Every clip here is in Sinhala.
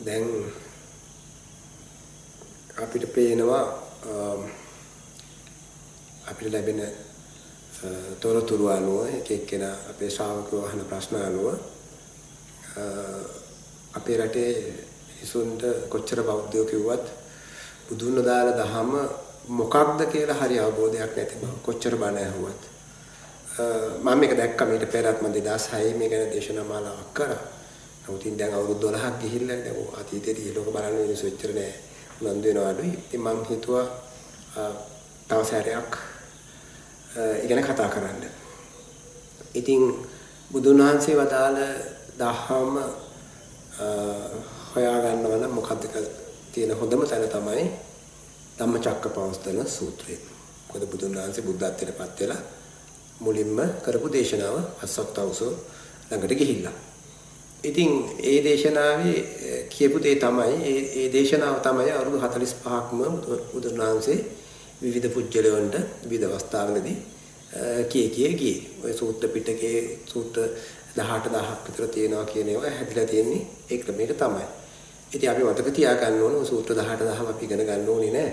දැන් අපිට පේනවා අපිට ලැබෙන තොරතුරු අනුව එක එක්කෙනා අපේ ශ්‍රාවකයෝ අහන ප්‍රශ්න අනුව අපේ රටේ මිනිසුන්ට කොච්චර බෞද්ධයෝ කිව්වත් බුදුන් වදාළ දහම මොකක්ද කියලා හරි අවබෝධයක් නැති බව කොච්චර බණ ඇහුවත් මම මේක දැක්කා මීට පෙරත් මම 2006 මේ ගැන දේශනා මාලාවක් කරා. නමුත් දැන් අවුරුදු 12ක් ගිහිල්ලා දැන් අතීතයේදී ලෝක බලන්න මිනිස්සු එච්චර නෑ උනන්දු වෙනවා අඩුයි. ඉතින් මම හිතුවා තව සැරයක් ඉගෙන කතා කරන්න. ඉතින් බුදුන් වහන්සේ වදාළ දහම හොයාගන්නවා නම් මොකක්ද තියෙන හොඳම තැන තමයි ධම්මචක්කපවත්තන සූත්‍රය. මොකද බුදුන් වහන්සේ බුද්ධත්වයට පත් වෙලා මුලින්ම කරපු දේශනාව අස්සත්තවසෝ ළඟට ගිහිල්ලා. ඉතින් ඒ දේශනාවේ කියපු දේ තමයි ඒ ඒ දේශනාව තමයි අවුරුදු 45ක්ම බුදුන් වහන්සේ විවිධ පුජ්‍යලයන්ට විවිධ අවස්ථාවලදී කිය කිය ගියේ. ඔය සූත්‍ර පිටකේ සූත්‍ර 18000ක් විතර තියෙනවා කියන ඒවා හැදිලා තියෙන්නේ ඒ ක්‍රමයක තමයි. ඉතින් අපි මතක තියාගන්න ඕන සූත්‍ර 18000 අපි ඉගෙන ගන්න ඕනේ නෑ.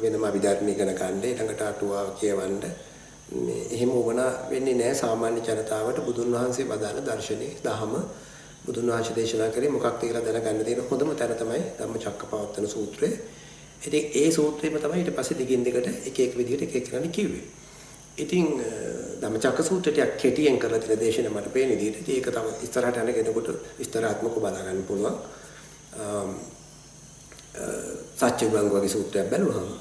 වෙනම අභිධර්ම ඉගෙන ගන්න ඊළඟට අටුවාව කියවන්න මේ එහෙම වුණා වෙන්නේ නෑ සාමාන්‍ය ජනතාවට බුදුන් වහන්සේ වදාළ දර්ශනේ දහම බුදුන් වහන්සේ දේශනා කරේ මොකක්ද කියලා දැනගන්න තියෙන හොඳම තැන තමයි ධම්මචක්කපවත්තන සූත්‍රය. ඉතින් ඒ සූත්‍රෙම තමයි ඊට පස්සේ දිගින් දිගට එක එක විදිහට එක එක කරන්න කිව්වේ. ඉතින් ධම්මචක්ක සූත්‍රය ටිකක් කෙටියෙන් කරලා තියෙන දේශන මට පේන විදිහට ඒක තව ඉස්සරහට යන කෙනෙකුට විස්තරාත්මකව බලා ගන්න පුළුවන්. සත්‍යගංග වගේ සූත්‍රයක් බැලුවහම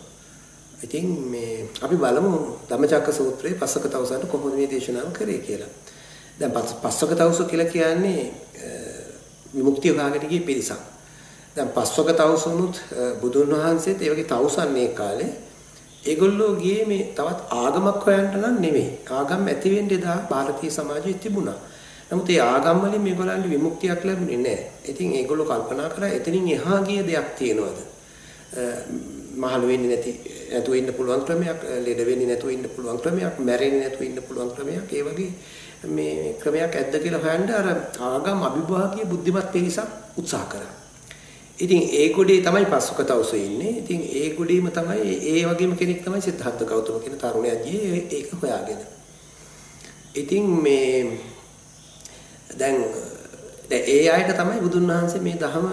ඉතින් මේ අපි බලමු ධම්මචක්ක සූත්‍රයේ පස්සක තවසන්ට කොහොමද මේ දේශනාව කරේ කියලා. දැන් පස්සක තවස කියලා කියන්නේ විමුක්තිය හොයාගෙන ගිය පිරිසක්. දැන් පස්වක තවුසුනුත් බුදුන් වහන්සේත් ඒ වගේ තවුසන් මේ කාලේ ඒගොල්ලෝ ගියේ මේ තවත් ආගමක් හොයන්න නම් නෙමෙයි. ආගම් ඇති වෙන්න එදා ಭಾರತೀಯ සමාජයේ තිබුණා. නමුත් ඒ ආගම් වලින් මේගොල්ලන්ට විමුක්තියක් ලැබුණේ නැහැ. ඉතින් ඒගොල්ලෝ කල්පනා කරා එතනින් එහා ගිය දෙයක් තියෙනවද? මහලු වෙන්නේ නැති නැතුව ඉන්න පුළුවන් ක්‍රමයක්, ලෙඩ වෙන්නේ නැතුව ඉන්න පුළුවන් ක්‍රමයක්, මැරෙන්නේ නැතුව ඉන්න පුළුවන් ක්‍රමයක්. ඒ වගේ මේ ක්‍රමයක් ඇද්ද කියලා හොයන්න අර ආගම් අභිභාගීය බුද්ධිමත් පිරිසක් උත්සාහ කරා. ඉතින් ඒ ගොඩේ තමයි පස්සක තවුස ඉන්නේ. ඉතින් ඒ ගොඩේම තමයි ඒ වගේම කෙනෙක් තමයි සිද්ධාර්ථ ගෞතම කියන තරුණයා ගියේ ඒක හොයාගෙන. ඉතින් මේ දැන් දැන් ඒ අයට තමයි බුදුන් වහන්සේ මේ ධහම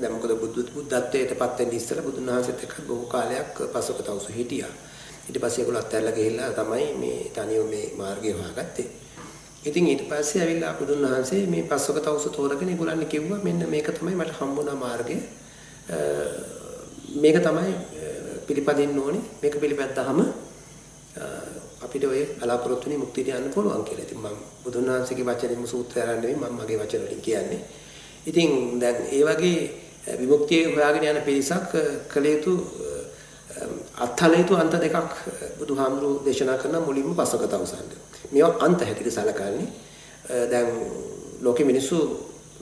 දැන් මොකද බුදු බුද්ධත්වයට පත් වෙන්න ඉස්සෙල්ලා බුදුන් වහන්සේත් එක්ක බොහෝ කාලයක් පස්සක තවුස හිටියා. ඊට පස්සේ ඒගොල්ලෝ අත්හැරලා ගිහිල්ලා තමයි මේ තනියම මේ මාර්ගය හොයාගත්තේ. ඉතින් ඊට පස්සේ ඇවිල්ලා බුදුන් වහන්සේ මේ පස්වක තවුස තෝරගෙන ඒගොල්ලන් කිව්වා මෙන්න මේක තමයි මට හම්බුණා මාර්ගය. මේක තමයි පිළිපදින්න ඕනේ. මේක පිළිපැද්දාම අපිට ඔය බලාපොරොත්තු වෙන මුක්තියට යන්න පුළුවන් කියලා. ඉතින් මම බුදුන් වහන්සේගේ වචනෙම සූත්‍රය අරන් නෙවෙයි මම මගේ වචන වලින් කියන්නේ. ඉතින් දැන් ඒ වගේ විමුක්තිය හොයාගෙන යන පිරිසක් කළ යුතු අත්හල යුතු අන්ත දෙකක් බුදුහාමුදුරු දේශනා කරන මුලින්ම පසක තවසන්න. මේවා අන්ත හැටියට සැලකන්නේ. දැන් ලෝකෙ මිනිස්සු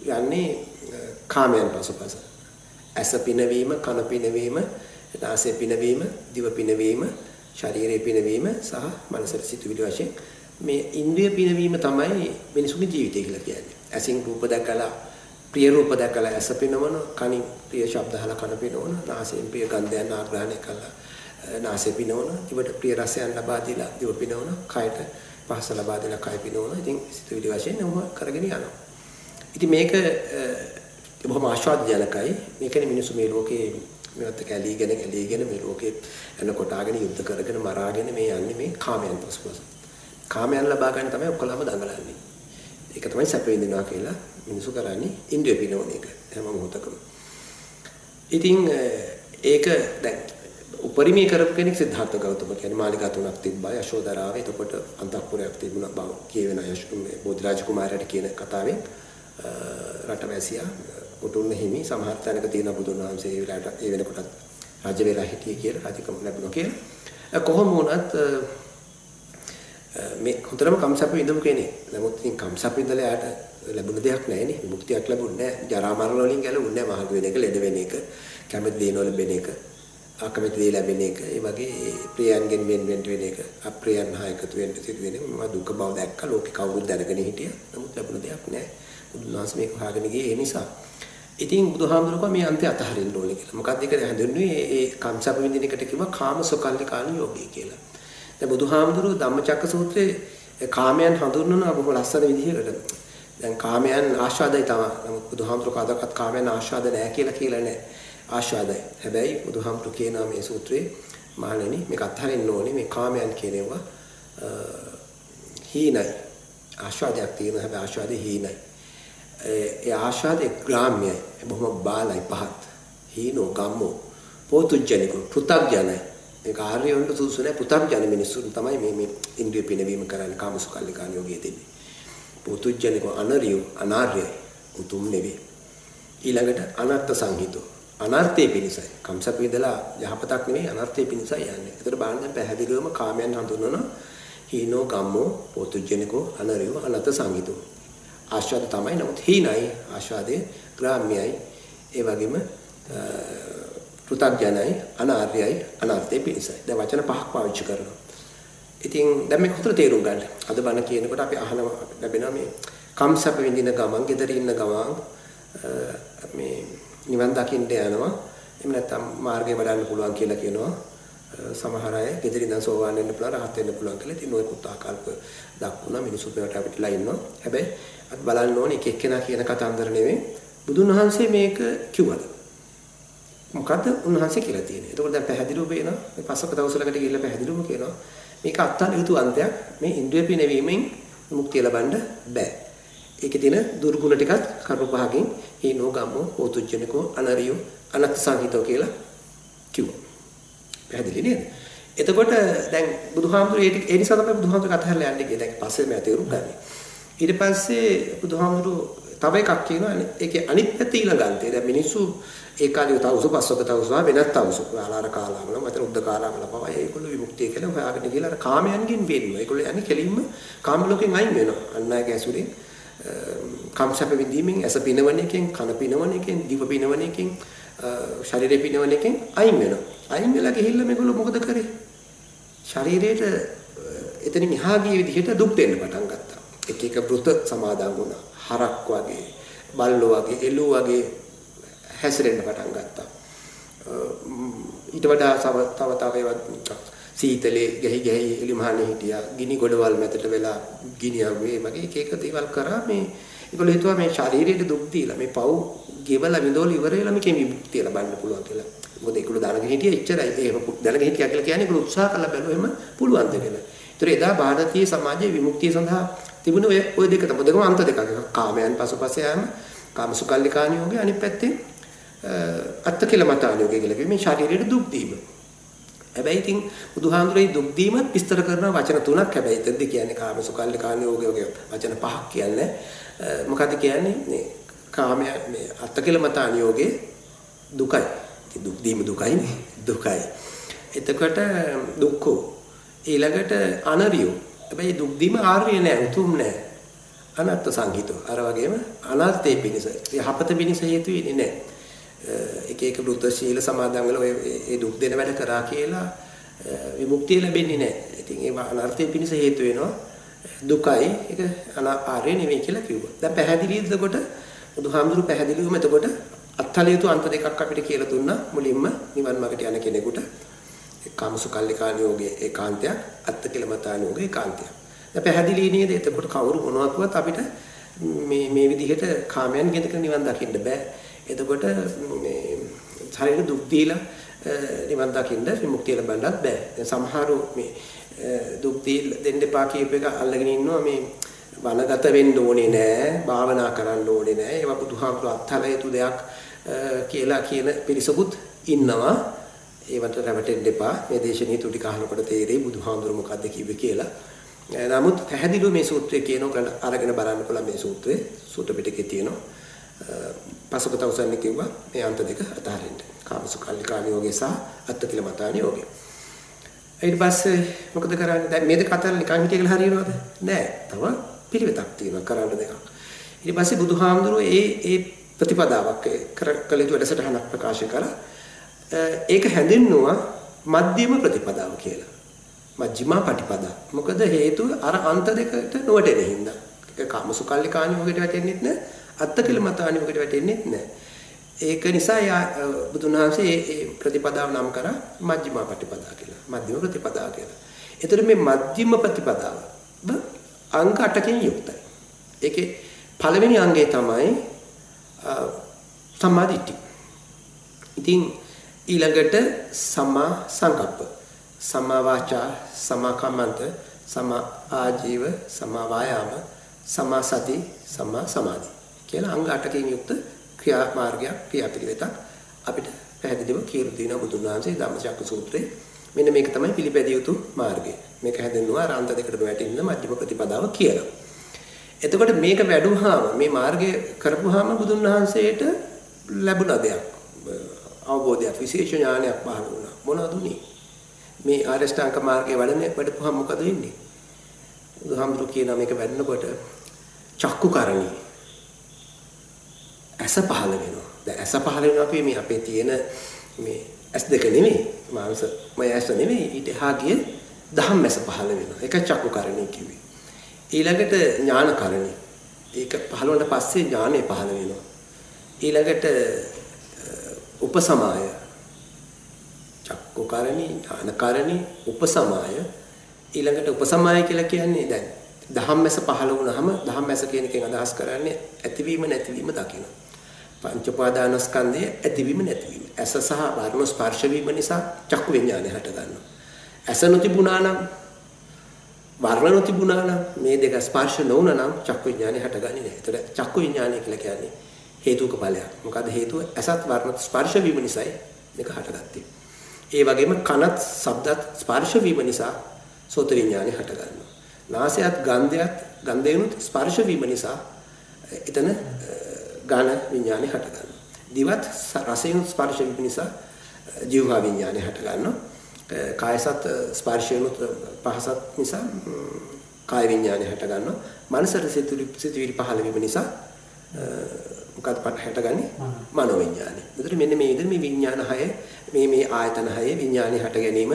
යන්නේ කාමයන් පසුපස. ඇස පිනවීම, කන පිනවීම, නාසය පිනවීම, දිව පිනවීම, ශරීරය පිනවීම සහ මනසට සිතුවිලි වශයෙන් මේ ඉන්ද්‍රිය පිනවීම තමයි මිනිසුන්ගේ ජීවිතය කියලා කියන්නේ. ඇසින් රූප දැකලා ප්‍රිය රූප දැකලා ඇස පිනවන, කනින් ප්‍රිය ශබ්ද අහලා කන පිනවන, නාසයෙන් ප්‍රිය ගන්ධයන් ආග්‍රහණය කළා නාසය පිනවන, දිවට ප්‍රිය රසයන් ලබා දීලා දිව පිනවන, කයට පහස ලබා දෙන කය පිනවන. ඉතින් සිතුවිලි වශයෙන් නම කරගෙන යනවා. ඉතින් මේක බොහොම ආශාදජනකයි. මේකනේ මිනිස්සු මේ ලෝකේ මේවත් කැලීගෙන කැලීගෙන මේ ලෝකේ යන කොටාගෙන යුද්ධ කරගෙන මරාගෙන මේ යන්නේ මේ කාමයන් පසුපස. කාමයන් ලබා ගන්න තමයි ඔක්කොලම දඟලන්නේ. ඒක තමයි සැප විඳිනවා කියලා මිනිස්සු කරන්නේ ඉන්ද්‍රිය පිනවන එක හැම මොහොතකම. ඉතින් ඒක දැන් උපරිමයේ කරපු කෙනෙක් සිද්ධාර්ථ ගෞතම කියන්නේ මාලිගා තුනක් තිබ්බා යශෝදරාව. එතකොට අන්තఃපුරයක් තිබුණා බව කියවෙන යශෝමේ බෝධිරාජ කුමාරයාට කියන කතාවෙන් රටවැසියා උතුම්න හිමි සමහර තැනක තියෙන බුදුන් වහන්සේ ඒ වෙලාවට ඒ වෙනකොටත් රජ වෙලා හිටියේ කියලා රජකම ලැබුණා කියලා. කොහොම වුණත් මේ හොඳටම කම්සප්ප විඳමු කෙනෙක්. නමුත් ඉතින් කම්සප්ප ඉඳලා යාට ලැබුණ දෙයක් නැහැ නේ. විමුක්තියක් ලැබුණේ නැහැ. ජරා මරණ වලින් ගැලවුන්නේ නැහැ. මහලු වෙන එක, ලෙඩ වෙන එක, කැමති දේන වල බෙන එක. අකමැති දේ ලැබෙන එක ඒ වගේ ප්‍රියයන්ගෙන් වෙන වෙන වෙන එක අප්‍රියයන් හා එකතු වෙන්න සිදු වෙන මම දුක බව දැක්ක ලෝකේ කවුරුත් දැනගෙන හිටියා නමුත් ලැබුණ දෙයක් නෑ බුදුනාස් මේක හොයාගෙන ගියේ ඒ නිසා. ඉතින් බුදුහාමුදුරුවෝ මේ අන්තය අතහරින්න ඕනේ කියලා. මොකක්ද ඒක හැඳින්වුවේ ඒ කම්සප විඳින එකට කිව්වා කාමසොකල්ලිකාන යෝගී කියලා. දැන් බුදුහාමුදුරුවෝ ධම්මචක්ක සූත්‍රයේ කාමයන් හඳුන්වන බොහොම ලස්සන විදිහකට. දැන් කාමයන් ආශාදයි තමයි. නමුත් බුදුහාමුදුරුවෝ කවදාකවත් කාමයන් ආශාද නැහැ කියලා කියලා නැහැ. ආශාදයි. හැබැයි බුදුහාමුදුරුවෝ කියනවා මේ සූත්‍රයේ මහණෙනි මේක අත්හරින්න ඕනේ මේ කාමයන් කියනවා හීනයි. ආශාදයක් තියෙන හැබැයි ආශාදේ හීනයි. ඒ ආශාදේ ග්‍රාම්‍යයි. බොහොම බාලයි පහත්. හීනෝ ගම්මෝ පෝතුජ්ජනිකෝ පෘථග්ජනයි. මේ කාර්යවලට සුසු නැහැ පෘථග්ජන මිනිස්සුන් තමයි මේ මේ ඉන්ද්‍රිය පිනවීම කරන්නේ කාමසුකල්ලිකාන යෝගයේ දෙන්නේ. පෝතුජ්ජනිකෝ අනරියෝ අනාර්යයි. උතුම් නෙවෙයි. ඊළඟට අනර්ථ සංහිතෝ අනර්ථයේ පිණිසයි. කම්සප් විදලා යහපතක් නෙවෙයි අනර්ථයේ පිණිසයි යන්නේ. ඒතර බාහන දැන් පැහැදිලිවම කාමයන් හඳුන්වන හීනෝ ගම්මෝ පෝතුජ්ජනිකෝ අනරියෝ අනර්ථ සංහිතෝ ආස්වාද තමයි නමුත් හීනයි ආස්වාදයේ ග්‍රාම්‍යයි ඒ වගේම පෘථග්ජනයි අනාර්යයි අනාර්ථයේ පිණිසයි. දැන් වචන පහක් පාවිච්චි කරනවා. ඉතින් දැන් මේක හොතර තේරුම් ගන්න. අද බණ කියනකොට අපි අහන ලැබෙනවා මේ කම්සප විඳින ගමන් gedari ඉන්න ගමන් මේ නිවන් දකින්න යනවා. එහෙම නැත්නම් මාර්ගය වඩන්න පුළුවන් කියලා කියනවා. සමහර අය gedari ඉඳන් සෝවාන් වෙන්න පුළුවන් රහත් වෙන්න පුළුවන් කියලා. ඉතින් ඔයකුත් ආකල්ප දක්වනවා මිනිස්සු පෙරට අපිටලා ඉන්නවා හැබැයි අපි බලන්න ඕනේ එක එක්කෙනා කියන කතන්දර නෙවෙයි බුදුන් වහන්සේ මේක කිව්වද? මොකද්ද උන්වහන්සේ කියලා තියෙන්නේ. එතකොට දැන් පැහැදිලිව පේනවා මේ පස්සක දවසලකට ගිහිල්ලා පැහැදිලිවම කියනවා මේක අත්හල යුතු අන්තයක් මේ ඉන්ද්‍රිය පිනවීමෙන් මුක්තිය ලබන්න බෑ. ඒකේ තියෙන දුර්ගුණ ටිකත් කර්ම පහකින් හේනෝ ගම්මෝ ඕතුජ්ජනිකෝ අනරියෝ අනත් සංහිතෝ කියලා කිව්වා. පැහැදිලි නේද? එතකොට දැන් බුදුහාමුදුරේ ඒ නිසා තමයි බුදුහාමුදුර කතා කරලා යන්නේ කියලා. දැන් පස්සේ මම තේරුම් ගන්නේ. ඊට පස්සේ බුදුහාමුදුරු තව එකක් කියනවා ඒකේ අනිත් පැත්ත ඊළඟන්තේ. දැන් මිනිස්සු ඒ කාලේ තවුසු පස්වක තවුසු වෙනත් තවුසු. ආලාර කාලාවල මත උද්ද කාලාවල පවා ඒගොල්ලෝ විමුක්තිය කියලා හොයාගෙන ගිහලා අර කාමයන්ගෙන් වෙන්නවා. ඒගොල්ලෝ යන්නේ කෙලින්ම කාම ලෝකෙන් අයින් වෙනවා. අන් අයගේ ඇසුරෙන් කම්සප විදීමෙන් ඇස පිනවන එකෙන් කන පිනවන එකෙන් දිව පිනවන එකෙන් ශරීරය පිනවන එකෙන් අයින් වෙනවා. අයින් වෙලා ගිහිල්ලා මේගොල්ලෝ මොකද කරේ? ශරීරයට එතනින් එහා ගිය විදිහට දුක් දෙන්න පටන් ගත්තා. එක එක වෘත සමාදන් වුණා. හරක් වගේ, බල්ලෝ වගේ, එළුව වගේ හැසිරෙන්න පටන් ගත්තා. ඊට වඩා තව තව ඒවත් සීතලේ ගැහි ගැහි එලිමහනේ හිටියා. ගිනි ගොඩවල් මැදට වෙලා ගිනි යවුවේ මගේ එක එක දේවල් කරා මේ ඒගොල්ලෝ හිතුවා මේ ශරීරයට දුක් දීලා මේ පව් ගෙවලා විඳෝල ඉවර වෙලා මේකේ විමුක්තිය ලබන්න පුළුවන් කියලා. මොකද ඒගොල්ලෝ දැනගෙන හිටියේ එච්චරයි. එහෙම දැනගෙන හිටියා කියලා කියන්නේ ඒගොල්ලෝ උත්සාහ කළා බැලුවා එහෙම පුළුවන්ද කියලා. ඒතර එදා ಭಾರತೀಯ සමාජයේ විමුක්තිය සඳහා තිබුණ ඔය ඔය දෙක තමයි දෙකම අන්ත දෙකක්. කාමයන් පසුපස යෑම, කාමසුකල්ලිකාණ යෝගය අනිත් පැත්තේ අත්තකිලමතාණ යෝගය කියලා කිව්වේ මේ ශරීරයට දුක් දීම. හැබැයි ඉතින් බුදුහාමුදුරේ දුක් දීමත් විස්තර කරන වචන තුනක් හැබැයි එතෙන්ද කියන්නේ කාමසුකල්ලිකාණ යෝගය වගේ වචන පහක් කියන්නේ. මොකද්ද කියන්නේ මේ කාමය මේ අත්තකිලමතාණ යෝගේ දුකයි. ඉතින් දුක් දීම දුකයිනේ. දුකයි. එතකොට දුක්ඛෝ ඊළඟට අනරියෝ හැබැයි දුක් දීම ආර්ය නෑ උතුම් නෑ. අනත්ත් සංහිතෝ. අර වගේම අනර්ථයේ පිණිස යහපත පිණිස හේතු වෙන්නේ නෑ. එක එක වෘත ශීල සමාදන් වල ඒ දුක් දෙන වැඩ කරා කියලා විමුක්තිය ලැබෙන්නේ නෑ. ඉතින් ඒවා අනර්ථයේ පිණිස හේතු වෙනවා. දුකයි ඒක ආර්ය නෙවෙයි කියලා කිව්වා. දැන් පැහැදිලිද එතකොට බුදුහාමුදුරු පැහැදිලිවම එතකොට අත්හලියතු අන්ත දෙකක් අපිට කියලා දුන්නා මුලින්ම නිවන් මාර්ගට යන කෙනෙකුට කාමසුකල්ලිකානියෝගේ ඒකාන්තයක් අත්තකිලමතානියෝගේ ඒකාන්තයක්. දැන් පැහැදිලි නේද? එතකොට කවුරු මොනවත් කිව්වත් අපිට මේ මේ විදිහට කාමයන් ගෙදක නිවන් දකින්න බෑ. එතකොට මේ ශරීර දුක් දීලා නිවන් දකින්න විමුක්තිය ලබන්නත් බෑ. දැන් සමහරු මේ දුක් දෙන්න එපා කියප එක අල්ලගෙන ඉන්නවා මේ වනගත වෙන්න ඕනේ නෑ, භාවනා කරන්න ඕනේ නෑ. ඒවා බුදුහාමුදුරු අත්හල යුතු දෙයක් කියලා කියන පිරිසකුත් ඉන්නවා. ඒවට රැවටෙන්න එපා. මේ දේශනීය තුටි කහනකොට තේරෙයි බුදුහාමුදුරු මොකද්ද කිව්වේ කියලා. නමුත් පැහැදිලිව මේ සූත්‍රය කියනකොට අරගෙන බලන්න පුළුවන් මේ සූත්‍රයේ සූත්‍ර පිටකේ තියෙනවා. පසුකතවසන්නේ කිව්වා මේ අන්ත දෙක අතහරින්න. කාමසුකල්ලිකානියෝගේ සහ අත්තකිලමතානියෝගේ. ඊට පස්සේ මොකද කරන්නේ? දැන් මේ දෙක අතර නිකන් හිටිය කියලා හරියනවද? නෑ. තව පිළිවෙතක් තියෙනවා කරන්න දෙකක්. ඊට පස්සේ බුදුහාමුදුරුවෝ ඒ ඒ ප්‍රතිපදාවක් කළ යුතු වැඩසටහනක් ප්‍රකාශ කළා. ඒක හැඳින්නුවා මධ්‍යම ප්‍රතිපදාව කියලා. මජ්ක්‍ධිමා පටිපදා. මොකද හේතුව අර අන්ත දෙකට නොවැටෙන හින්දා. ඒක කාමසුකල්ලිකාණි වගේට වැටෙන්නෙත් නෑ. අත්ත කියලා මත අනිමකට වැටෙන්නේ නැහැ. ඒක නිසා යා බුදුන් වහන්සේ ඒ ප්‍රතිපදාව නම් කරා මජ්ක්‍ධිම ප්‍රතිපදාව කියලා. මධ්‍යම ප්‍රතිපදාව කියලා. එතකොට මේ මධ්‍යම ප්‍රතිපදාව අංග 8කින් යුක්තයි. ඒකේ පළවෙනි අංගය තමයි සම්මාදිට්ඨි. ඉතින් ඊළඟට සම්මා සංකප්ප. සම්මා වාචා, සම්මා කම්මන්ත, සම්මා ආජීව, සම්මා වායාම, සම්මා සති, සම්මා සමාධි. කියලා අංග 8කින් යුක්ත ක්‍රියාමාර්ගයක් ක්‍රියාපිළිවෙතක් අපිට පැහැදිලිව කියලා දෙනවා බුදුන් වහන්සේ ධම්මචක්ක සූත්‍රයේ. මෙන්න මේක තමයි පිළිපැදිය යුතු මාර්ගය. මේක හැදෙන්නවා අර අන්ත දෙකටම වැටෙන්න මධ්‍යම ප්‍රතිපදාව කියලා. එතකොට මේක වැඩුවාම මේ මාර්ගය කරපුවාම බුදුන් වහන්සේට ලැබුණ දෙයක් අවබෝධයක් විශේෂ ඥානයක් පහළ වුණා. මොනවද උනේ? මේ ආරෂ්ඨාංග මාර්ගයේ වැඩනේ වැඩපුවාම මොකද වෙන්නේ? බුදුහාමුදුරු කියනවා මේක වැඩනකොට චක්කුකරණී ඇස පහළ වෙනවා. දැන් ඇස පහළ වෙනවා කියන්නේ මේ අපේ තියෙන මේ ඇස් දෙක නෙමෙයි. මාංශ මය ඇස් නෙමෙයි. ඊට එහා ගිය දහම් ඇස පහළ වෙනවා. ඒක චක්කුකරණී කිව්වේ. ඊළඟට ඥානකරණී. ඒක පහළ වුණාට පස්සේ ඥානෙ පහළ වෙනවා. ඊළඟට උපසමාය චක්කුකරණී ඥානකරණී උපසමාය ඊළඟට උපසමාය කියලා කියන්නේ දැන් දහම්මැස පහළ වුණාම දහම්මැස කියන එකෙන් අදහස් කරන්නේ ඇතිවීම නැතිවීම දකින. පංච උපාදානස්කන්ධයේ ඇතිවීම නැතිවීම. ඇස සහ වර්ණ ස්පර්ශ වීම නිසා චක්කු විඥානය හට ගන්නවා. ඇස නොතිබුණා නම් වර්ණ නොතිබුණා නම් මේ දෙක ස්පර්ශ නොවුණා නම් චක්කු විඥානය හටගන්නේ නැහැ. ඒතර චක්කු විඥානය කියලා කියන්නේ හේතුක ඵලයක්. මොකද හේතුව ඇසත් වර්ණ ස්පර්ශ වීම නිසායි මේක හටගත්තේ. ඒ වගේම කනත් ශබ්දත් ස්පර්ශ වීම නිසා සෝත විඥානය හටගන්නවා. නාසයත් ගන්ධයත් ගන්ධයනුත් ස්පර්ශ වීම නිසා එතන ගාන විඥානය හටගන්නවා. දිවත් රසයනුත් ස්පර්ශ වීම නිසා ජීවහා විඥානය හටගන්නවා. කායසත් ස්පර්ශයනුත් පහසත් නිසා කාය විඥානය හටගන්නවා. මනසට සිතුවිලි සිතුවිලි පහළ වීම නිසා මොකක්ද පට හැටගන්නේ මනෝ විඥානය. එතකොට මෙන්න මේ විදිහට මේ විඥාන හය මේ මේ ආයතන හය විඥානය හට ගැනීම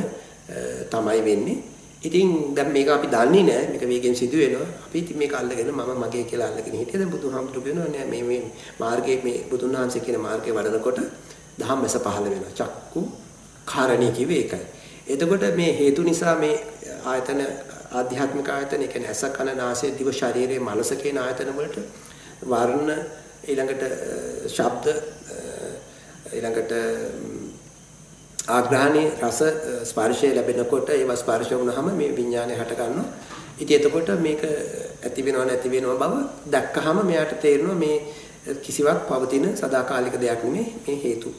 තමයි වෙන්නේ. ඉතින් දැන් මේක අපි දන්නේ නැහැ මේක වේගෙන් සිදු වෙනවා. අපි ඉතින් මේක අල්ලගෙන මම මගේ කියලා අල්ලගෙන හිටියද බුදුහාමුදුරු කියනවා නෑ මේ මේ මාර්ගයේ මේ බුදුන් වහන්සේ කියන මාර්ගයේ වඩනකොට ධම්මස පහළ වෙනවා. චක්කු කාරණී කිව්වේ ඒකයි. එතකොට මේ හේතු නිසා මේ ආයතන ආධ්‍යාත්මික ආයතන ඒ කියන්නේ ඇස කන නාසය දිව ශරීරයේ මනස කියන ආයතන වලට වර්ණ ඊළඟට ශබ්ද ඊළඟට ආග්‍රහණේ රස ස්පර්ශය ලැබෙනකොට ඒව ස්පර්ශ වුණාම මේ විඥානය හට ගන්නවා. ඉතින් එතකොට මේක ඇති වෙනව නැති වෙනව බව දැක්කහම මෙයාට තේරෙනවා මේ කිසිවක් පවතින සදාකාලික දෙයක් නෙමෙයි මේ හේතු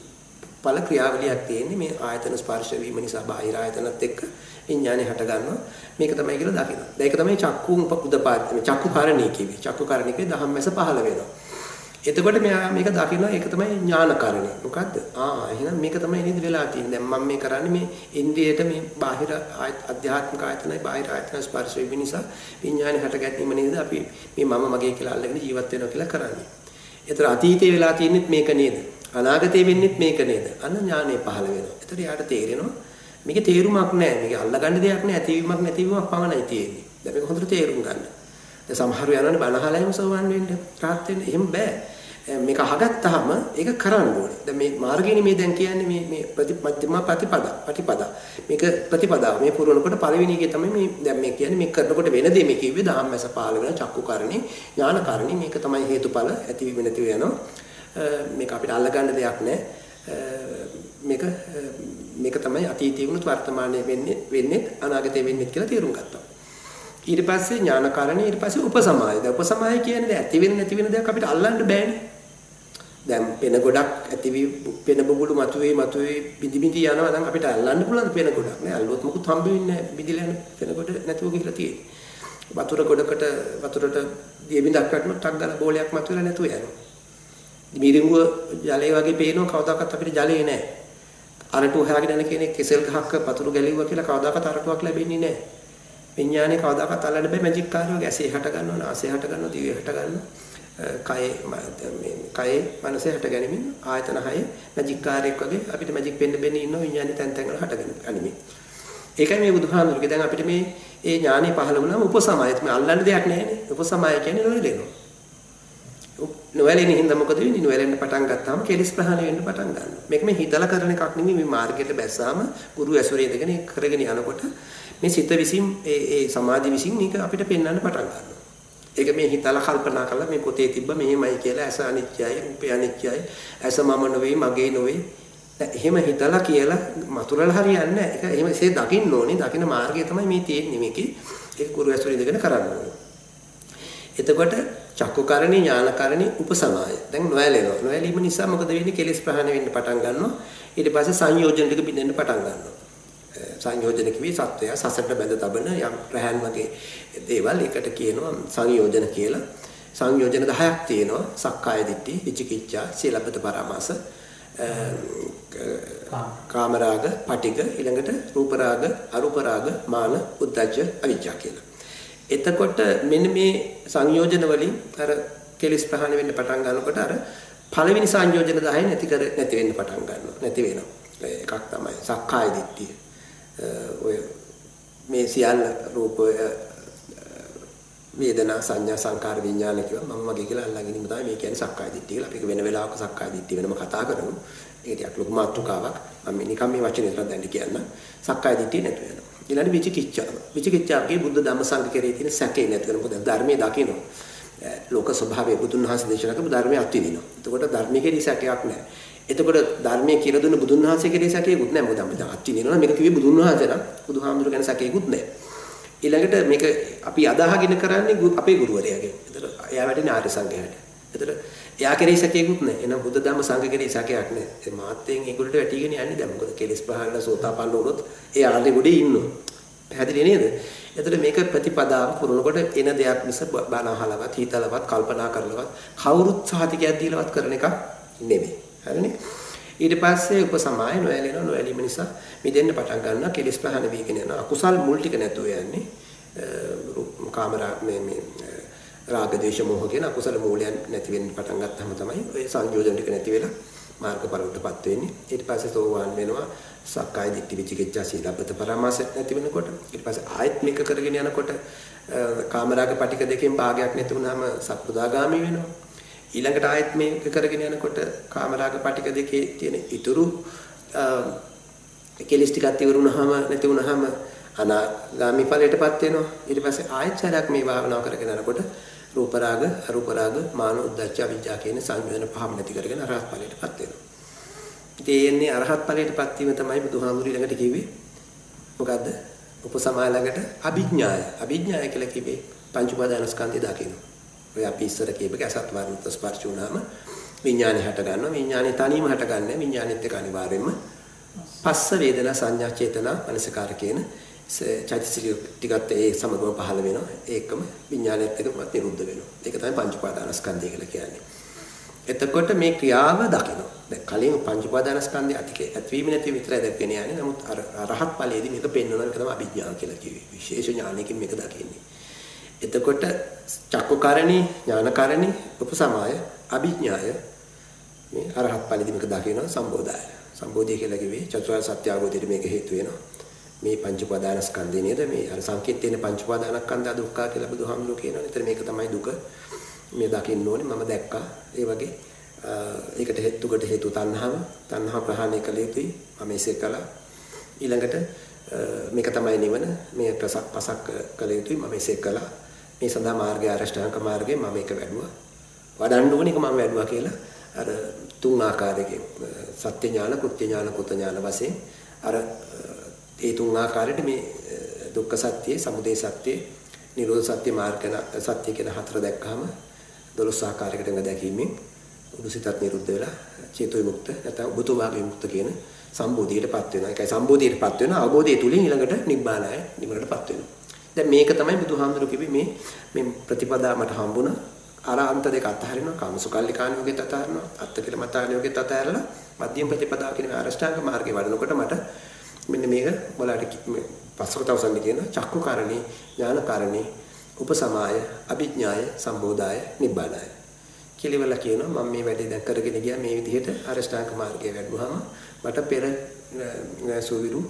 ඵල ක්‍රියාවලියක් තියෙන්නේ මේ ආයතන ස්පර්ශ වීම නිසා බාහිර ආයතනත් එක්ක විඥානය හට ගන්නවා මේක තමයි කියලා දකිනවා. දැන් ඒක තමයි චක්කුන් උපුදපාද මේ චක්කු කාරණේ කිව්වේ. චක්කු කාරණේ කිව්වේ ධම්මැස පහළ වෙනවා. එතකොට මෙයා මේක දකිනවා ඒක තමයි ඥානකරණය. මොකද්ද? ආ එහෙනම් මේක තමයි නේද වෙලා තියෙන්නේ. දැන් මම මේ කරන්නේ මේ ඉන්ද්‍රියට මේ බාහිර අධ්‍යාත්මික ආයතනයි බාහිර ආයතන ස්පර්ශ වීම නිසා විඥානේ හට ගැනීම නේද අපි මේ මම මගේ කියලා අල්ලගෙන ජීවත් වෙනවා කියලා කරන්නේ. ඒතර අතීතේ වෙලා තියෙන්නේත් මේක නේද? අනාගතේ වෙන්නේත් මේක නේද? අන්න ඥානෙ පහළ වෙනවා. ඒතර යාට තේරෙනවා මේකේ තේරුමක් නැහැ. මේක අල්ලගන්න දෙයක් නැහැ. ඇතිවීමක් නැතිවීමක් පමණයි තියෙන්නේ. දැන් මේක හොඳට තේරුම් ගන්න. දැන් සමහරව යනවනේ බනහලා එහෙම සෝවන් වෙන්න රාත් වෙන්න එහෙම බෑ. මේක අහගත්තාම ඒක කරන්න ඕනේ. දැන් මේ මාර්ගයනේ මේ දැන් කියන්නේ මේ මේ ප්‍රතිපත්තිම ප්‍රතිපදා ප්‍රතිපදා. මේක ප්‍රතිපදාව මේ පුරවනකොට පළවෙනි එකේ තමයි මේ දැන් මේ කියන්නේ මේ කරනකොට වෙන දේ මේ කිව්වේ ධම්මස පාල වෙන චක්කුකරණේ ඥානකරණේ මේක තමයි හේතුඵල ඇතිවීම නැතිව යනවා. මේක අපිට අල්ලගන්න දෙයක් නැහැ. මේක මේක තමයි අතීතයේ වුණත් වර්තමානයේ වෙන්නේ වෙන්නේ අනාගතයේ වෙන්නේ කියලා තේරුම් ගත්තා. ඊට පස්සේ ඥානකරණේ ඊට පස්සේ උපසමාය. දැන් උපසමාය කියන්නේ ඇති වෙන නැති වෙන දෙයක් අපිට අල්ලන්න බෑනේ. දැන් පෙන ගොඩක් ඇතිවි පෙන බබුළු මතුවේ මතුවේ බිඳි බිඳි යනවා. නම් අපිට අල්ලන්න පුළුවන් පෙන ගොඩක්? නේ අල්ලුවොත් මොකුත් හම්බ වෙන්නේ නැහැ බිඳිලා යන පෙන ගොඩ නැතුව ගිහලා තියෙන්නේ. වතුර ගොඩකට වතුරට දිය බිඳක් වටනොත් ටක් ගාලා බෝලයක් මතුවලා නැතුව යනවා. මිරිඟුව ජලය වගේ පේනවා. කවදාකවත් අපිට ජලය නැහැ අරටු හොයාගෙන යන කෙනෙක් කෙසෙල් ගහක් වතුර ගැලෙව්වා කියලා කවදාකවත් අරටුවක් ලැබෙන්නේ නැහැ විඥානේ කවදාකවත් අල්ලන්න බෑ මැජික් කාර්යෝ ගැසේ හට ගන්නවා නාසය හට ගන්නවා දිවේ හට ගන්නවා කයේ මේ කයේ මනසේ හට ගැනීමෙන් ආයතන හය මැජික් කාර්යයක් වගේ අපිට මැජික් වෙන්න බෙන්න ඉන්න විඥානේ තැන් තැන් වල හට ගැනීම. ඒකයි මේ බුදුහාමුදුරුගේ දැන් අපිට මේ ඒ ඥානෙ පහළ වුණාම උපසමය තමයි අල්ලන්න දෙයක් නැහැනේ. උපසමය කියන්නේ නොයදෙනවා. නොවැළෙන හින්දා මොකද වෙන්නේ? නොවැළෙන්න පටන් ගත්තාම කෙලිස් ප්‍රහාණය වෙන්න පටන් ගන්නවා. මේක මේ හිතලා කරන එකක් නෙමෙයි මේ මාර්ගයට බැස්සාම ගුරු ඇසුරේ ඉඳගෙන කරගෙන යනකොට මේ සිත විසින් ඒ ඒ සමාධි විසින් මේක අපිට පෙන්වන්න පටන් ගන්නවා. ඒක මේ හිතලා කල්පනා කරලා මේ පොතේ තිබ්බ මෙහෙමයි කියලා ඇස අනිත්‍යයි, රූපය අනිත්‍යයි, ඇස මම නෙවෙයි, මගේ නෙවෙයි. එහෙම හිතලා කියලා මතුරලා හරියන්නේ නැහැ. ඒක එහෙම එසේ දකින්න ඕනේ. දකින්න මාර්ගය තමයි මේ තියෙන්නේ මේකේ. ඒක ගුරු ඇසුරේ ඉඳගෙන කරන්න ඕනේ. එතකොට චක්කුකරණේ ඥානකරණේ උපසමාය. දැන් නොයැලෙනවා. නොයැලීම නිසා මොකද වෙන්නේ? කෙලෙස් ප්‍රහාණය වෙන්න පටන් ගන්නවා. ඊට පස්සේ සංයෝජන ටික බින්දෙන්න පටන් ගන්නවා. සංයෝජන කිවි සත්වය සසරට බැඳ තබන යම් රහන් වගේ දේවල් එකට කියනවා සංයෝජන කියලා. සංයෝජන 10ක් තියෙනවා. සක්කාය දිට්ඨි, විචිකිච්ඡා, සීලබ්බත පරාමාස, කාමරාග, පටිග, ඊළඟට රූපරාග, අරූපරාග, මාන, උද්ධච්ච, අවිජ්ජා කියලා. එතකොට මෙන්න මේ සංයෝජන වලින් අර කෙලිස් ප්‍රහාණය වෙන්න පටන් ගන්නකොට අර පළවෙනි සංයෝජන 10 නැති කර නැති වෙන්න පටන් ගන්නවා. නැති වෙනවා. එකක් තමයි සක්කාය දිට්ඨිය. Eh, ඔය මේ සියල්ල රූපය eh, වේදනා සංඥා සංකාර විඥාන කියවා මම වගේ කියලා අල්ලගෙන ඉන්න තමයි මේ කියන්නේ සක්කාය දිට්ඨිය කියලා. අපි වෙන වෙලාවක සක්කාය දිට්ඨිය වෙනම කතා කරමු. ඒක ටිකක් ලොකු මාතෘකාවක්. මම නිකම් මේ වචනේ විතර දැන් කියන්න. සක්කාය දිට්ඨිය නැතු වෙනවා. ඊළඟට විචිකිච්ඡාව. විචිකිච්ඡාවගේ බුද්ධ ධම්ම සංඝ කෙරේ තියෙන සැකේ නැති වෙන මොකද ධර්මයේ දකින්න. Eh, ලෝක ස්වභාවය බුදුන් වහන්සේ දේශනා කරපු ධර්මයේ අත්විඳිනවා. එතකොට ධර්මයේ කෙරේ සැකයක් නැහැ. එතකොට ධර්මයේ කියලා දුන්න බුදුන් වහන්සේ කෙරේ සැකේකුත් නැහැ. මොකද අපි අත්විඳිනවා මේක කිව්වේ බුදුන් වහන්සේ නම් බුදුහාමුදුරු ගැන සැකේකුත් නැහැ. ඊළඟට මේක අපි අදාහගෙන කරන්නේ අපේ ගුරුවරයාගෙන්. එතකොට එයා වැඩිනේ ආර්ය සංඝයාට. එතකොට එයා කෙරෙහි සැකයකුත් නැහැ. එහෙනම් බුද්ධ ධම්ම සංඝ කෙරෙහි සැකයක් නැහැ. ඒ මාත්‍යෙන් ඒගොල්ලට වැටිගෙන යන්නේ දැන් මොකද කෙලස් පහළ සෝතාපන්න වුණොත් ඒ ආර්ය ගොඩේ ඉන්නවා. පැහැදිලි නේද? එතකොට මේක ප්‍රතිපදාව පුරනකොට එන දෙයක් මිස බණ අහලවත් හිතලවත් කල්පනා කරලවත් කවුරුත් සහතිකයක් දීලවත් කරන එකක් නෙමෙයි. හරිනේ? ඊට පස්සේ උපසමාය නොයැලෙනවා නොයැලීම නිසා මිදෙන්න පටන් ගන්නවා කෙලස් ප්‍රහාණය වීගෙන යනවා. අකුසල් මුල් ටික නැතුව යන්නේ. කාමරා මේ මේ රාග දේශ මොහ කියන අකුසල මූලයන් නැති වෙන්න පටන් ගත්තාම තමයි ඔය සංයෝජන ටික නැති වෙලා මාර්ගඵලවලටපත් වෙන්නේ ඊට පස්සේ සෝවාන් වෙනවා සක්කාය දිට්ඨි විචිකිච්ඡා සීලබ්බත පරාමාස නැති වෙනකොට ඊට පස්සේ ආයත් මේක කරගෙන යනකොට කාමරාග පටික දෙකෙන් භාගයක් නැති වුනහම සක්පුදාගාමි වෙනවා ඊළඟට ආයත් මේක කරගෙන යනකොට කාමරාග පටික දෙකේ තියෙන ඉතුරු කෙලිස් ටිකක් ඉවරුනහම නැති වුනහම අනාගාමි ඵලයටපත් වෙනවා ඊට පස්සේ ආයත් සරයක් මේ භාවනාව කරගෙන යනකොට රූප රාග, අරූප රාග, මාන උද්දච්ච අවිජ්ජා කියන සංයෝජන පහම නැති කරගෙන අරහත් ඵලයටපත් වෙනවා. ඉතින් එන්නේ අරහත් ඵලයටපත් වීම තමයි බුදුහාමුදුරු ළඟට කිව්වේ. මොකද්ද? උපසමාය ළඟට අභිඥාය. අභිඥාය කියලා කිව්වේ පංච උපාදානස්කන්ධය දකින්න. ඔය අපි ඉස්සර කියපේක අසත් වර්ණත ස්පර්ශ වුණාම විඥානේ හට ගන්නවා. විඥානේ තනියම හට ගන්නෑ. විඥානෙත් එක්ක අනිවාර්යෙන්ම පස්ස වේදනා සංඥා චේතනා මනසකාර කියන චෛතසික ටිකත් ඒ සමගම පහළ වෙනවා. ඒකම විඥානයත් එක්කමත් නිරුද්ධ වෙනවා. ඒක තමයි පංච උපාදානස්කන්ධය කියලා කියන්නේ. එතකොට මේ ක්‍රියාව දකිනවා. දැන් කලින් පංච උපාදානස්කන්ධය අතිකේ ඇතවීම නැති විතරයි දැක්කේ යන්නේ. නමුත් අර රහත් ඵලයේදී මේක පෙන්වන එක තමයි අභිඥා කියලා කිව්වේ. විශේෂ ඥානයකින් මේක දකින්නේ. එතකොට චක්කුකරණී ඥානකරණී උපසමාය අභිඥාය මේ අරහත් ඵලයේදී මේක දකිනවා සම්බෝධාය. සම්බෝධිය කියලා කිව්වේ චතුරාර්ය සත්‍ය අවබෝධයට මේක හේතු වෙනවා. මේ පංච උපාදානස්කන්ධය නේද මේ අර සංකේත තියෙන පංච උපාදානස්කන්ධය දුක්ඛ කියලා බුදුහාමුදුරුවෝ කියනවා. ඒතර මේක තමයි දුක. මේ දකින්න ඕනේ මම දැක්කා. ඒ වගේ ඒකට හේතුකට හේතු තණ්හාව. තණ්හා ප්‍රහාණය කළ යුතුයි. මම එසේ කළා. ඊළඟට මේක තමයි නිවන. මේ ප්‍රසක් පසක් කළ යුතුයි. මම එසේ කළා. මේ සඳහා මාර්ගය අරෂ්ඨාංග මාර්ගය මම ඒක වැඩුවා. වඩන්න ඕනේ එක මම වැඩුවා කියලා අර තුන් ආකාරයකින් සත්‍ය ඥාන, කෘත්‍ය ඥාන, කුත ඥාන වශයෙන් අර ඒ තුන් ආකාරයට මේ දුක්ඛ සත්‍ය, සමුදය සත්‍ය, නිරෝධ සත්‍ය, මාර්ග සත්‍ය කියන හතර දැක්කහම 12 ආකාරයකට ග දැකීමෙන් උදුසිතත් නිරුද්ධ වෙලා චේතෝ විමුක්ත නැත්නම් උබතු භාග විමුක්ත කියන සම්බෝධියටපත් වෙනවා. ඒකයි සම්බෝධියටපත් වෙනවා. අවබෝධය තුලින් ඊළඟට නිබ්බානය නිවනටපත් වෙනවා. දැන් මේක තමයි බුදුහාමුදුරු කිව්වේ මේ මේ ප්‍රතිපදා මට හම්බුණා. අර අන්ත දෙක අතහරිනවා. කාමසුකල්ලිකාණ යෝගෙත් අතහරිනවා. අත්ත කියලා මතාණ යෝගෙත් අතහැරලා මධ්‍යම ප්‍රතිපදාව කියන අරෂ්ඨාංග මාර්ගේ වඩනකොට මට මෙන්න මේක ඔයාලට පස්සක තවසන්නේ කියන චක්කුකරණේ ඥානකරණේ උපසමාය අභිඥාය සම්බෝධාය නිබ්බානාය කියලා කියනවා මම මේ වැඩේ දැන් කරගෙන ගියා මේ විදිහට අරෂ්ඨාංග මාර්ගයේ වැඩුවාම මට පෙර සුවිරු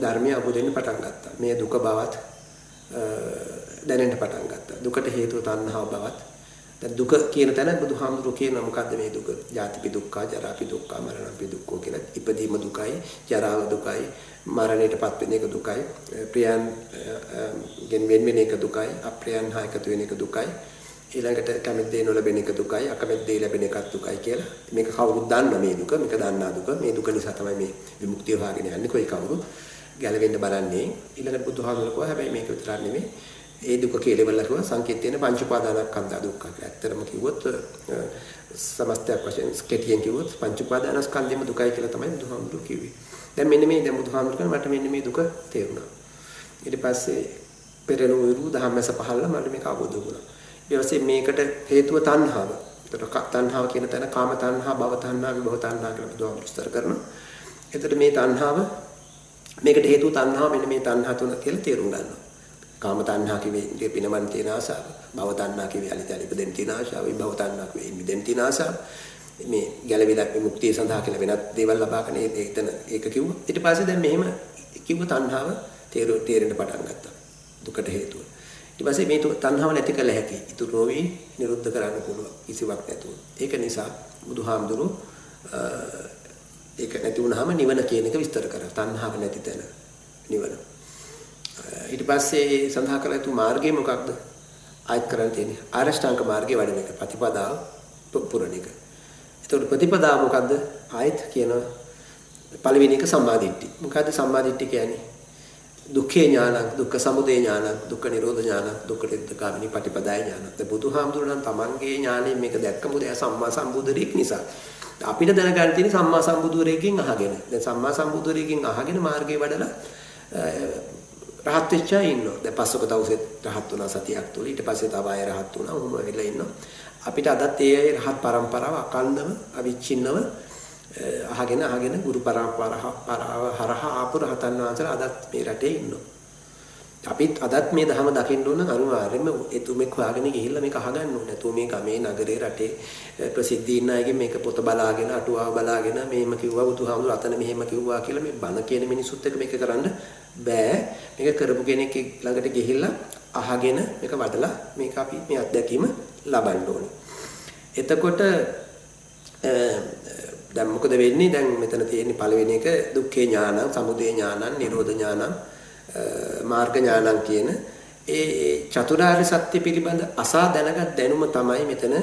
ධර්මය අවබෝධ වෙන්න පටන් ගත්තා මේ දුක බවත් දැනෙන්න පටන් ගත්තා දුකට හේතුව තණ්හාව බවත් දැන් දුක කියන තැන බුදුහාමුදුරුවෝ කියන මොකද්ද මේ දුක? ජාතිපි දුක්ඛ, ජරාපි දුක්ඛ, මරණපි දුක්ඛ කියලා. ඉපදීම දුකයි, ජරාව දුකයි, මරණයටපත් වෙන එක දුකයි, ප්‍රියයන් ගෙන් වෙන වෙන එක දුකයි, අප්‍රියයන් හා එකතු වෙන එක දුකයි. ඊළඟට කැමති දේ නොලැබෙන එක දුකයි, අකමැති දේ ලැබෙන එකත් දුකයි කියලා. මේක කවුරුත් දන්න මේ දුක, මේක දන්නා දුක. මේ දුක නිසා තමයි මේ විමුක්තිය හොයාගෙන යන්නේ කොයි කවුරු ගැලවෙන්න බලන්නේ. ඊළඟට බුදුහාමුදුරුවෝ හැබැයි මේක විතරක් නෙමෙයි ඒ දුක කියලා කිව්වා සංකේතයෙන් පංච උපාදානස්කන්ධ දුක්ඛ කියලා. ඇත්තටම කිව්වොත් සමස්තයක් වශයෙන් ස්කේටියෙන් කිව්වොත් පංච උපාදානස්කන්ධෙම දුකයි කියලා තමයි බුදුහාමුදුරුවෝ කිව්වේ. දැන් මෙන්න මේ දැන් බුදුහාමුදුරුවෝ මට මෙන්න මේ දුක තේරුණා. ඊට පස්සේ පෙරණුවරු ධම්මස පහළ මට මේක අවබෝධ වුණා. ඊට පස්සේ මේකට හේතුව තණ්හාව. ඒතර තණ්හාව කියන තැන කාම තණ්හා, භව තණ්හා, විභව තණ්හා කියලා බුදුහාමුදුරුවෝ විස්තර කරනවා. එතකොට මේ තණ්හාව මේකට හේතුව තණ්හාව මෙන්න මේ තණ්හා තුන කියලා තේරුම් ගන්නවා. කාම තණ්හා කිව්වේ ඉන්ද්‍රිය පිනවන්න තියෙන ආසාව. භව තණ්හා කිව්වේ අලිතලි ඉපදෙන්න තියෙන ආශාව. විභව තණ්හා කිව්වේ මිදෙන්න තියෙන ආසාව. මේ ගැලවිලා විමුක්තිය සඳහා කියලා වෙනත් දේවල් ලබාගෙන එතන ඒක කිව්වා. ඊට පස්සේ දැන් මෙහෙම කිව්ව තණ්හාව තේරු තේරෙන්න පටන් ගත්තා. දුකට හේතුව. ඊට පස්සේ මේ තණ්හාව නැති කළ හැකි. ඉතුරු නොවි නිරුද්ධ කරන්න පුළුවන්. කිසිවක් නැතුව. ඒක නිසා බුදුහාමුදුරු ඒක නැති වුනහම නිවන කියන එක විස්තර කරා. තණ්හාව නැති තැන නිවන. ඊට පස්සේ සඳහන් කළ යුතු මාර්ගය මොකක්ද? ආයත් කරන්න තියෙන්නේ ආරෂ්ඨාංග මාර්ගයේ වඩන එක ප්‍රතිපදාව පුරණ එක. එතකොට ප්‍රතිපදාව මොකද්ද? ආයත් කියන පළවෙනි එක සම්මාදිට්ඨි. මොකද්ද සම්මාදිට්ඨි කියන්නේ? දුක්ඛේ ඥානං, දුක්ඛ සමුදය ඥානං, දුක්ඛ නිරෝධ ඥානං, දුක්ඛ නිරෝධගාමිනී පටිපදාය ඥානං. ඒ බුදුහාමුදුරන් තමන්ගේ ඥාණයෙන් මේක දැක්කම දැන් සම්මා සම්බුදුරෙක් නිසා අපිට දැනගන්න තියෙන්නේ සම්මා සම්බුදුරෙක්ගෙන් අහගෙන. දැන් සම්මා සම්බුදුරෙක්ගෙන් අහගෙන මාර්ගේ වඩලා රහත් වෙච්ච අය ඉන්නවා. දැන් පස්වක දවසෙත් රහත් වුණා සතියක් තුල. ඊට පස්සේ තව අය රහත් වුණා. උඹ වෙලා ඉන්නවා. අපිට අදත් ඒ අය රහත් පරම්පරාව අකණ්ඩව අවිච්ඡින්නව අහගෙන අහගෙන ගුරු පරම්පරාව හරහා ආපු රහතන් වහන්සේලා අදත් මේ රටේ ඉන්නවා. අපිත් අදත් මේ ධහම දකින්න ඕන අනිවාර්යයෙන්ම එතුමෙක් හොයාගෙන ගිහිල්ලා මේක අහගන්න ඕනේ. නැතුව මේ ගමේ නගරේ රටේ ප්‍රසිද්ධී ඉන්න අයගෙන් මේක පොත බලාගෙන අටුවාව බලාගෙන මෙහෙම කිව්වා බුදුහාමුදුර අතන මෙහෙම කිව්වා කියලා මේ බණ කියන මිනිසුත් එක්ක මේක කරන්න බෑ. මේක කරපු කෙනෙක් ළඟට ගිහිල්ලා අහගෙන මේක වඩලා මේක අපි මේ අත්දැකීම ලබන්න ඕනේ. එතකොට දැන් මොකද වෙන්නේ? දැන් මෙතන තියෙන්නේ පළවෙනි එක දුක්ඛේ ඥානං, සමුදය ඥානං, නිරෝධ ඥානං මාර්ග ඥානං කියන ඒ චතුරාර්ය සත්‍ය පිළිබඳ අසා දැනගත් දැනුම තමයි මෙතන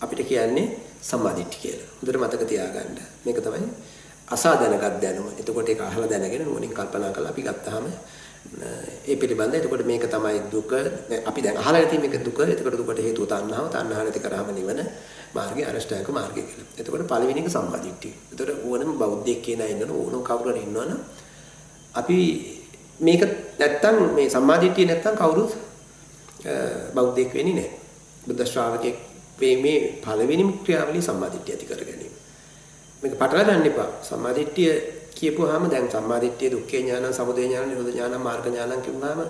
අපිට කියන්නේ සම්මාදිට්ඨිය කියලා. හොඳට මතක තියාගන්න. මේක තමයි අසා දැනගත් දැනුම. එතකොට ඒක අහලා දැනගෙන නුවණින් කල්පනා කරලා අපි ගත්තාම ඒ පිළිබඳ එතකොට මේක තමයි දුක. අපි දැන් අහලා තියෙන මේක දුක. එතකොට දුකට හේතුව තණ්හාව. තණ්හාව නැති කරාම නිවන මාර්ගය අරෂ්ඨායක මාර්ගය කියලා. එතකොට පළවෙනි එක සම්මාදිට්ඨිය. එතකොට ඕනම බෞද්ධයෙක් කියන අය ඉන්නවනේ ඕනම කවුරු හරි ඉන්නවනම් අපි මේක නැත්තම් මේ සම්මාදිට්ඨිය නැත්තම් කවුරුත් බෞද්ධයෙක් වෙන්නේ නැහැ. බුද්ධ ශ්‍රාවකෙක් මේ මේ පළවෙනිම ක්‍රියාවලිය සම්මාදිට්ඨිය ඇති කර ගැනීම. මේක පටල ගන්න එපා. සම්මාදිට්ඨිය කියපුවාම දැන් සම්මාදිට්ඨිය දුක්ඛේ ඥානං, සමුදය ඥානං, නිරෝධ ඥානං, මාර්ග ඥානං කියුවාම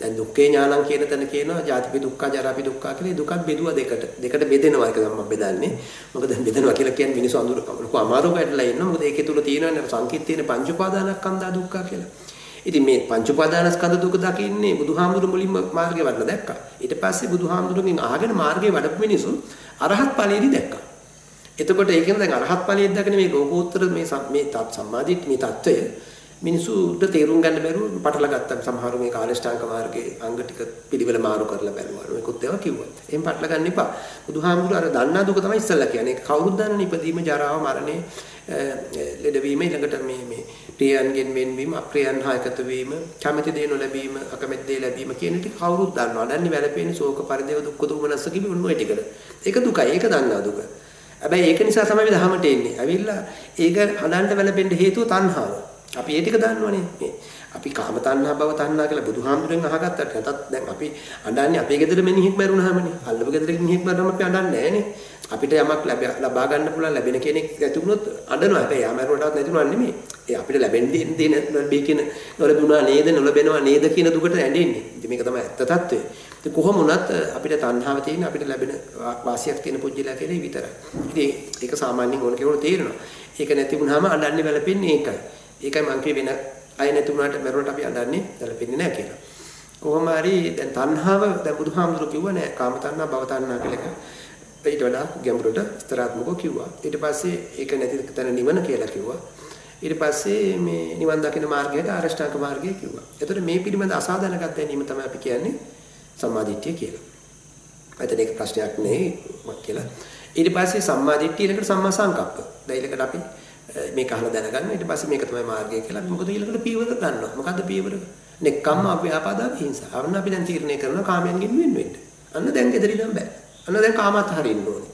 දැන් දුක්ඛේ ඥානං කියන තැන කියනවා ජාතිපි දුක්ඛ, ජරාපි දුක්ඛ කියලා දුකක් බෙදුවා දෙකට. දෙකට බෙදෙනවා ඒක තමයි බෙදන්නේ. මොකද බෙදෙනවා කියලා කියන්නේ මිනිස්සු අඳුර ලොකු අමාරුවකට වෙලා ඉන්නවා. මොකද ඒකේ තුල තියෙනවනේ සංකීර්ණ තියෙන පංච උපාදානස්කන්ධා දුක්ඛ කියලා. ඉතින් මේ පංච උපාදානස්කන්ධ දුක දකින්නේ බුදුහාමුදුරු මුලින්ම මාර්ගය වඩලා දැක්කා. ඊට පස්සේ බුදුහාමුදුරුගෙන් අහගෙන මාර්ගය වඩපු මිනිසුන් අරහත් ඵලයේදී දැක්කා. එතකොට ඒ කියන්නේ දැන් අරහත් ඵලයේ දකින මේ ලෝකෝත්තර මේ මේ සම්මාදිට මේ தত্ত্বය මිනිසුන්ට තේරුම් ගන්න බැරුව පටලලා ගත්තා. සමහරු මේ කාලේෂ්ඨාංග මාර්ගයේ අංග ටික පිළිවෙල මාරු කරලා බැලුවා. මේකත් ඒවා කිව්වා. එහෙම පටලලා ගන්න එපා. බුදුහාමුදුරු අර දන්නා දුක තමයි ඉස්සල්ලා කියන්නේ. කවුරුත් දන්නනේ ඉපදීම, ජරාව, මරණය ලෙඩවීම ඊළඟට මේ මේ ප්‍රියයන්ගෙන් වෙන්වීම, අප්‍රියයන් හා එකතු වීම, කැමැති දේ නොලැබීම, අකමැති දේ ලැබීම කියන ටික කවුරුත් දන්නවා. දන්නේ වැළපෙන්නේ ශෝක පරිදේව දුක්ඛ දෝමනස්ස කිවි උන් ඔය ටිකද. ඒක දුකයි. ඒක දන්නා දුක. හැබැයි ඒක නිසා තමයි අපි දහමට එන්නේ. ඇවිල්ලා ඒක හදන්න වැළපෙන්න හේතුව තණ්හාව. අපි ඒ ටික දන්නවනේ. මේ අපි කාම තණ්හා භව තණ්හා කියලා බුදුහාමුදුරෙන් අහගත්තට නැතත් දැන් අපි අඬන්නේ අපේ ගෙදර මිනිහෙක් මරුණාමනේ. අල්ලපු ගෙදර මිනිහෙක් මරුණාම අපි අඬන්නේ නැහනේ. අපිට යමක් ලබා ගන්න පුළුවන් ලැබෙන කෙනෙක් ඇති වුණොත් අඬනවා. හැබැයි යාමරුවටවත් නැති වුණා නෙමෙයි. ඒ අපිට ලැබෙන්න දෙන මේ කියන නොලැබුණා නේද නොලැබෙනවා නේද කියන දුකට ඇඬෙන්නේ. ඉතින් මේක තමයි ඇත්ත తত্ত্বය. ඉතින් කොහොම වුණත් අපිට තණ්හාව තියෙන අපිට ලැබෙන වාසියක් තියෙන පුජ්‍යලා කියලා විතරයි. ඉතින් ඒක සාමාන්‍යයෙන් ඕන කෙනෙකුට තේරෙනවා. ඒක නැති වුණාම අඬන්නේ වැළපෙන්නේ ඒකයි. ඒකයි මං කිය වෙන අය නැති වුණාට මරුවට අපි අඬන්නේ වැළපෙන්නේ නැහැ කියලා. කොහොම හරි දැන් තණ්හාව දැන් බුදුහාමුදුරු කිව්ව නෑ කාම තණ්හා භව තණ්හා කියලා ඊට වඩා ගැඹුරට ස්තරාත්මකව කිව්වා. ඊට පස්සේ ඒක නැති තැන නිවන කියලා කිව්වා. ඊට පස්සේ මේ නිවන් දකින මාර්ගයට ආරෂ්ඨාංග මාර්ගය කිව්වා. එතකොට මේ පිළිබඳ අසාධනගත දැනීම තමයි අපි කියන්නේ සම්මාදිට්ඨිය කියලා. එතන ඒක ප්‍රශ්නයක් නෙවෙයි කියලා. ඊට පස්සේ සම්මාදිට්ඨිය ඊළඟට සම්මා සංකප්ප. දැන් ඊළඟට අපි මේක අහලා දැනගන්න ඊට පස්සේ මේක තමයි මාර්ගය කියලා. මොකද ඊළඟට පීවර ගන්නවා. මොකද්ද පීවර? නෙක්කම්ම අව්‍යාපාදා හිංසා. අන්න අපි දැන් තීරණය කරනවා කාමයන්ගෙන් වෙන් වෙන්න. අන්න දැන් gedari නම් බෑ. අන්න දැන් කාමත් හරින්න ඕනේ.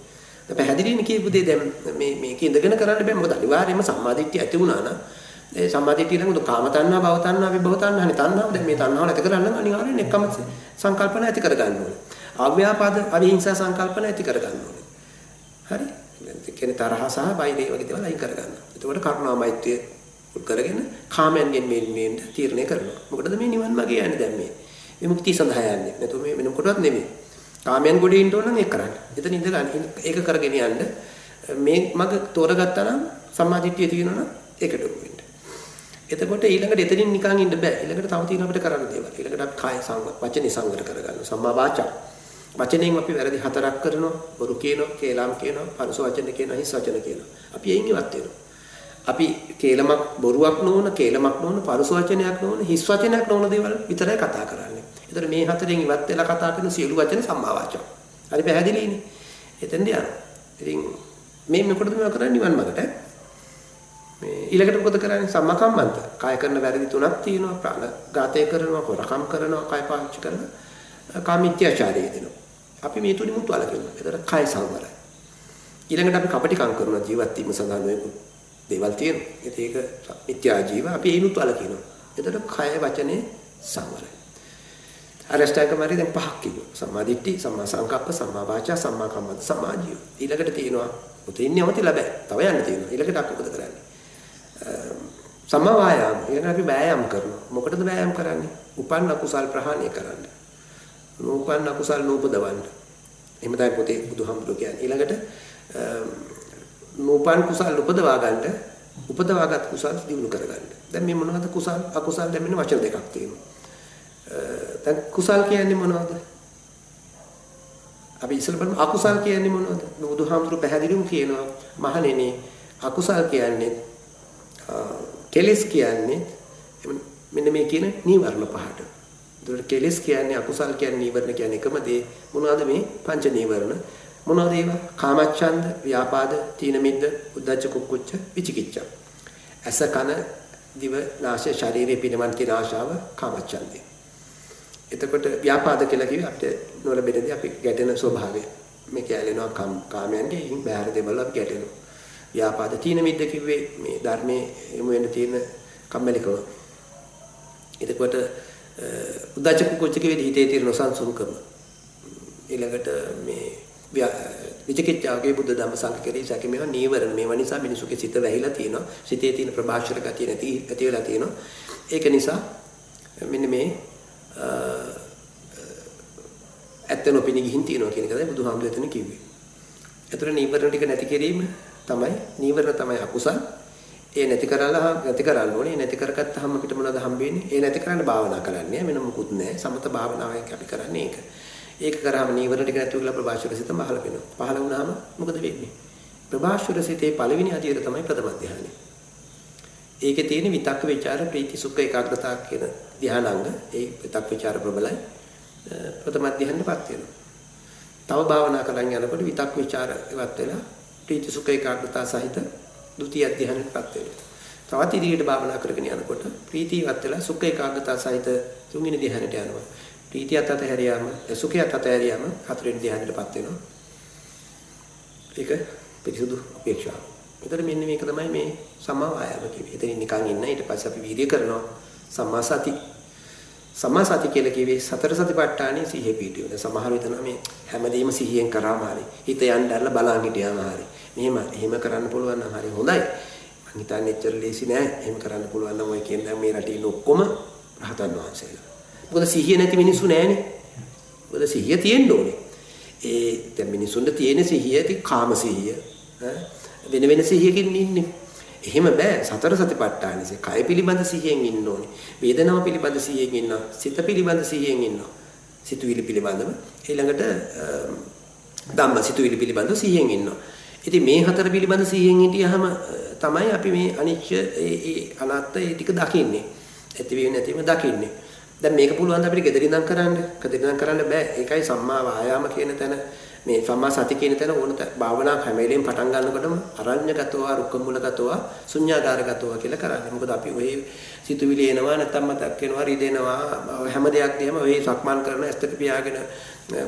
දැන් පැහැදිලිනේ කියපු දේ දැන් මේ මේක ඉඳගෙන කරන්න බෑ. මොකද අනිවාර්යයෙන්ම සම්මාදිට්ඨිය ඇති වුණා නම් ඒ සම්මාදිට්ඨිය ළඟ කාම තණ්හා, භව තණ්හා, විභව තණ්හානේ තණ්හාව. දැන් මේ තණ්හාව නැති කරන්න අනිවාර්යයෙන් එක්කම සංකල්පන ඇති කරගන්න ඕනේ. අව්‍යාපාද අවිහිංසා සංකල්පන ඇති කරගන්න ඕනේ. හරි? කියන්නේ තරහ සහ වෛරය වගේ දේවල් අයින් කරගන්න. එතකොට කරුණා මෛත්‍රිය කරගෙන කාමයන්ගෙන් මේ මේ තීරණය කරනවා. මොකටද මේ නිවන් මාගේ යන්නේ දැන් මේ? විමුක්තිය සඳහා යන්නේ. නැතු මේ වෙන කොටවත් නෙමෙයි. කාමයන් ගොඩේ ඉන්න ඕන නම් ඒක කරන්න. එතන ඉඳ ගන්න. ඒක කරගෙන යන්න. මේ මග තෝරගත්තා නම් සම්මාදිට්ඨිය තියෙනවා නම් ඒකට වෙන්න. එතකොට ඊළඟට එතනින් නිකන් ඉන්න බෑ. ඊළඟට තව තියෙන අපිට කරන්න දේවල්. ඊළඟට අපි කාය සංවර, වචනේ සංවර කරගන්න. සම්මා වාචා. වචනෙන් අපි වැරදි හතරක් කරනවා. බොරු කියනවා, කේලම් කියනවා, පරුස වචන කියනවා, හිස් වචන කියනවා. අපි එයින් ඉවත් වෙනවා. අපි කේලමක් බොරුවක් නොවන, කේලමක් නොවන, පරුස වචනයක් නොවන, හිස් වචනයක් නොවන දේවල් විතරයි කතා කරන්නේ. ඒතර මේ හතරෙන් ඉවත් වෙලා කතා කරන සියලු වචන සම්මා වාචා. හරි පැහැදිලිනේ. එතෙන්ද යනවා. ඉතින් මේ මොකටද මේවා කරන්නේ නිවන් මාර්ගට? මේ ඊළඟට මොකද කරන්නේ? සම්මා කම්මන්ත. කාය කරන වැරදි තුනක් තියෙනවා. ප්‍රාණඝාතය කරනවා, හොරකම් කරනවා, කාය පාවිච්චි කරනවා. කාමීත්‍යාචාරය දෙනවා. අපි මේ තුනිමුත් වලකිනවා. ඒතර කාය සංවරයි. ඊළඟට අපි කපටිකම් කරනවා ජීවත් වීම සඳහා නොයෙකුත් දේවල් තියෙනවා. ඒක මිත්‍යා ජීව අපි ඒනුත් වලකිනවා. ඒතර කාය වචනේ සංවරයි. අරෂ්ඨාංග මාර්ගය දැන් පහක් කිව්වා. සම්මා දිට්ඨි, සම්මා සංකප්ප, සම්මා වාචා, සම්මා කම්මන්ත, සම්මා ජීව. ඊළඟට තියෙනවා උතේ ඉන්නේ අවතිලා බෑ. තව යන්න තියෙනවා. ඊළඟට අපි මොකද කරන්නේ? සම්මා වායාම. ඊළඟට අපි වෑයම් කරනවා. මොකටද වෑයම් කරන්නේ? උපන්න කුසල් ප්‍රහාණය කරන්න. නූපන්න කුසල් නූපදවන්න. එහෙම තමයි පොතේ බුදුහාමුදුරුවෝ කියන්නේ. ඊළඟට නූපන් කුසල් උපදවා ගන්නට උපදවාගත් කුසල් දිනු කරගන්න. දැන් මේ මොනවද කුසල් අකුසල් දැන් මෙන්න වචන දෙකක් තියෙනවා. දැන් කුසල් කියන්නේ මොනවද? අපි ඉස්සෙල්ලා බලමු අකුසල් කියන්නේ මොනවද? බුදුහාමුදුරු පැහැදිලිවම කියනවා මහණෙනි අකුසල් කියන්නේ කෙලෙස් කියන්නේ මෙන්න මේ කියන නීවරණ පහට. ඒතකොට කෙලෙස් කියන්නේ අකුසල් කියන්නේ නීවරණ කියන්නේ එකම දේ. මොනවද මේ පංච නීවරණ? මොනවද ඒවා? කාමච්ඡන්ද, ව්‍යාපාද, තීන මිද්ද, උද්ධච්ච කුක්කුච්ච, විචිකිච්ඡා. අස කන දිව නාසය ශරීරයේ පිනමන් කියන ආශාව කාමච්ඡන්දේ. එතකොට ව්‍යාපාද කියලා කිව්වේ අපිට නොලබෙනදී අපි ගැටෙන ස්වභාවය. මේ කියලෙනවා කම් කාමයන්ගේ ඉන් බෑර දෙවල අපි ගැටෙනවා. ව්‍යාපාද තීන මිද්ද කිව්වේ මේ ධර්මයේ එමු වෙන තියෙන කම්මැලිකම. එතකොට උද්දච්ච කුච්ච කිව්වේ හිතේ තියෙන නොසන්සුන්කම. ඊළඟට මේ විචිකිච්ඡාවගේ බුද්ධ ධම්ම සංඝ කෙරෙහි සැක මේවා නීවරණ මේවා නිසා මිනිසුගේ සිත වැහිලා තියෙනවා සිතේ තියෙන ප්‍රභාෂර ගතිය නැති ඇති වෙලා තියෙනවා ඒක නිසා මෙන්න මේ ඇත්ත නොපෙනී ගිහින් තියෙනවා කියන එකයි බුදුහාමුදුරුවෝ එතන කිව්වේ. ඒතර නීවරණ ටික නැති කිරීම තමයි නීවරණ තමයි අකුසල්. ඒ නැති කරලා නැති කරන්න ඕනේ. නැති කරගත්තාම අපිට මොනවද හම්බෙන්නේ? ඒ නැති කරන්න භාවනා කරන්නේ. වෙන මොකුත් නැහැ. සමත භාවනාවෙන් අපි කරන්නේ ඒක. ඒක කරාම නීවරණ ටික නැති වෙලා ප්‍රභාෂර සිත පහළ වෙනවා. පහළ වුණාම මොකද වෙන්නේ? ප්‍රභාෂර සිතේ පළවෙනි අධියර තමයි ප්‍රථම ධානය. ඒකේ තියෙන විතක්ක ਵਿਚාර ප්‍රීති සුඛ ඒකාග්‍රතාව කියන ධානාංග ඒ විතක් ਵਿਚාර ප්‍රබලයි ප්‍රථම ධානයටපත් වෙනවා. තව භාවනා කරන් යනකොට විතක් ਵਿਚාර ඉවත් වෙලා ප්‍රීති සුඛ ඒකාග්‍රතාව සහිත ဒုတိ ය ධානයටපත් වෙනවා. තවත් ඉදිරියට භාවනා කරගෙන යනකොට ප්‍රීතිය ඉවත් වෙලා සුඛ ඒකාග්‍රතාව සහිත තුන්වෙනි ධානයට යනවා. ප්‍රීතියත් අතහැර යාම සුඛයත් අතහැර යාම හතරවෙනි ධානයටපත් වෙනවා. ඒක පිරිසුදු අපේක්ෂාව. ඒතර මෙන්න මේක තමයි මේ සමා වායාම කියන්නේ. එතන නිකන් ඉන්න ඊට පස්සේ අපි වීර්ය කරනවා. සම්මා සති. සම්මා සති කියලා කිව්වේ සතර සතිපට්ඨානේ සිහිය පිටියන. සමහර විටන මේ හැමදේම සිහියෙන් කරාම හරි. හිත යන්න දැරලා බලන් හිටියාම හරි. මෙහෙම එහෙම කරන්න පුළුවන් නම් හරි හොඳයි. මං හිතන්නේ එච්චර ලේසි නෑ. එහෙම කරන්න පුළුවන් නම් ඔය කියන දැන් මේ රටේ ඉන්න ඔක්කොම රහතන් වහන්සේලා. මොකද සිහිය නැති මිනිස්සු නෑනේ. මොකද සිහිය තියෙන්න ඕනේ. ඒ දැන් මිනිසුන්ට තියෙන සිහිය ඉතින් කාම සිහිය. ඈ වෙන වෙන සිහියකින් ඉන්නේ. එහෙම බෑ සතර සතිපට්ඨානසේ කය පිළිබඳ සිහියෙන් ඉන්න ඕනේ. වේදනාව පිළිබඳ සිහියෙන් ඉන්නවා. සිත පිළිබඳ සිහියෙන් ඉන්නවා. සිතුවිලි පිළිබඳව ඊළඟට ධම්ම සිතුවිලි පිළිබඳව සිහියෙන් ඉන්නවා. ඉතින් මේ හතර පිළිබඳ සිහියෙන් හිටියහම තමයි අපි මේ අනිච්ච ඒ අනාත්ම ඒ ටික දකින්නේ. ඇති වෙන්නේ නැතිව දකින්නේ. දැන් මේක පුළුවන් ද අපිට gedirin ඉඳන් කරන්න. gedirin ඉඳන් කරන්න බෑ. ඒකයි සම්මා වායාම කියන තැන මේ සම්මා සති කියන තැන ඕන භාවනා හැම වෙලෙම පටන් ගන්නකොටම අරඤ්‍යගතව රුක්කමුලගතව ශුන්‍යාකාරගතව කියලා කරන්නේ. මොකද අපි ඔය සිතුවිලි එනවා නැත්නම් මතක් වෙනවා රිදෙනවා හැම දෙයක් දිහම ඔය සක්මන් කරන ඇස්තක පියාගෙන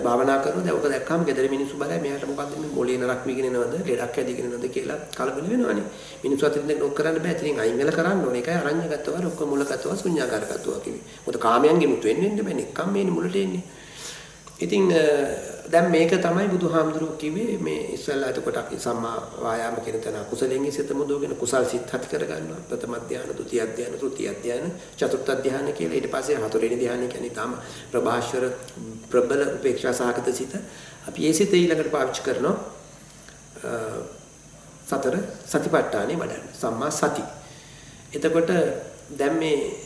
භාවනා කරනවා. දැන් ඔක දැක්කම gedare මිනිස්සු බලයි මෙයාට මොකද්ද මේ මොලේ නරක් වීගෙන එනවද? ලෙඩක් ඇදිගෙන එනවද කියලා කලබල වෙනවනේ. මිනිස්සු අතරින් දැන් ඔක් කරන්න බෑ. ඉතින් අයින් වෙලා කරන්න ඕනේ. ඒකයි අරඤ්‍යගතව රුක්කමුලගතව ශුන්‍යාකාරගතව කිව්වේ. මොකද කාමයන්ගෙන් මුතු වෙන්නේ නැහැ. නිකම් මේනි මුලට එන්නේ. ඉතින් දැන් මේක තමයි බුදුහාමුදුරුවෝ කිව්වේ මේ ඉස්සෙල්ලා එතකොට අපි සම්මා වායාම කියන තැන කුසලයෙන් සිත මුදවගෙන කුසල් සිත් හති කර ගන්නවා ප්‍රථම ධානය, ဒုတိ ය ධානය, තෘතිය ධානය, චතුර්ථ ධානය කියලා ඊට පස්සේ හතරවෙනි ධානය කියන්නේ තාම ප්‍රභාෂර ප්‍රබල උපේක්ෂා සහගත සිත. අපි ඒ සිත ඊළඟට පාවිච්චි කරනවා සතර සතිපට්ඨානෙ වඩන්න. සම්මා සති. එතකොට දැන් මේ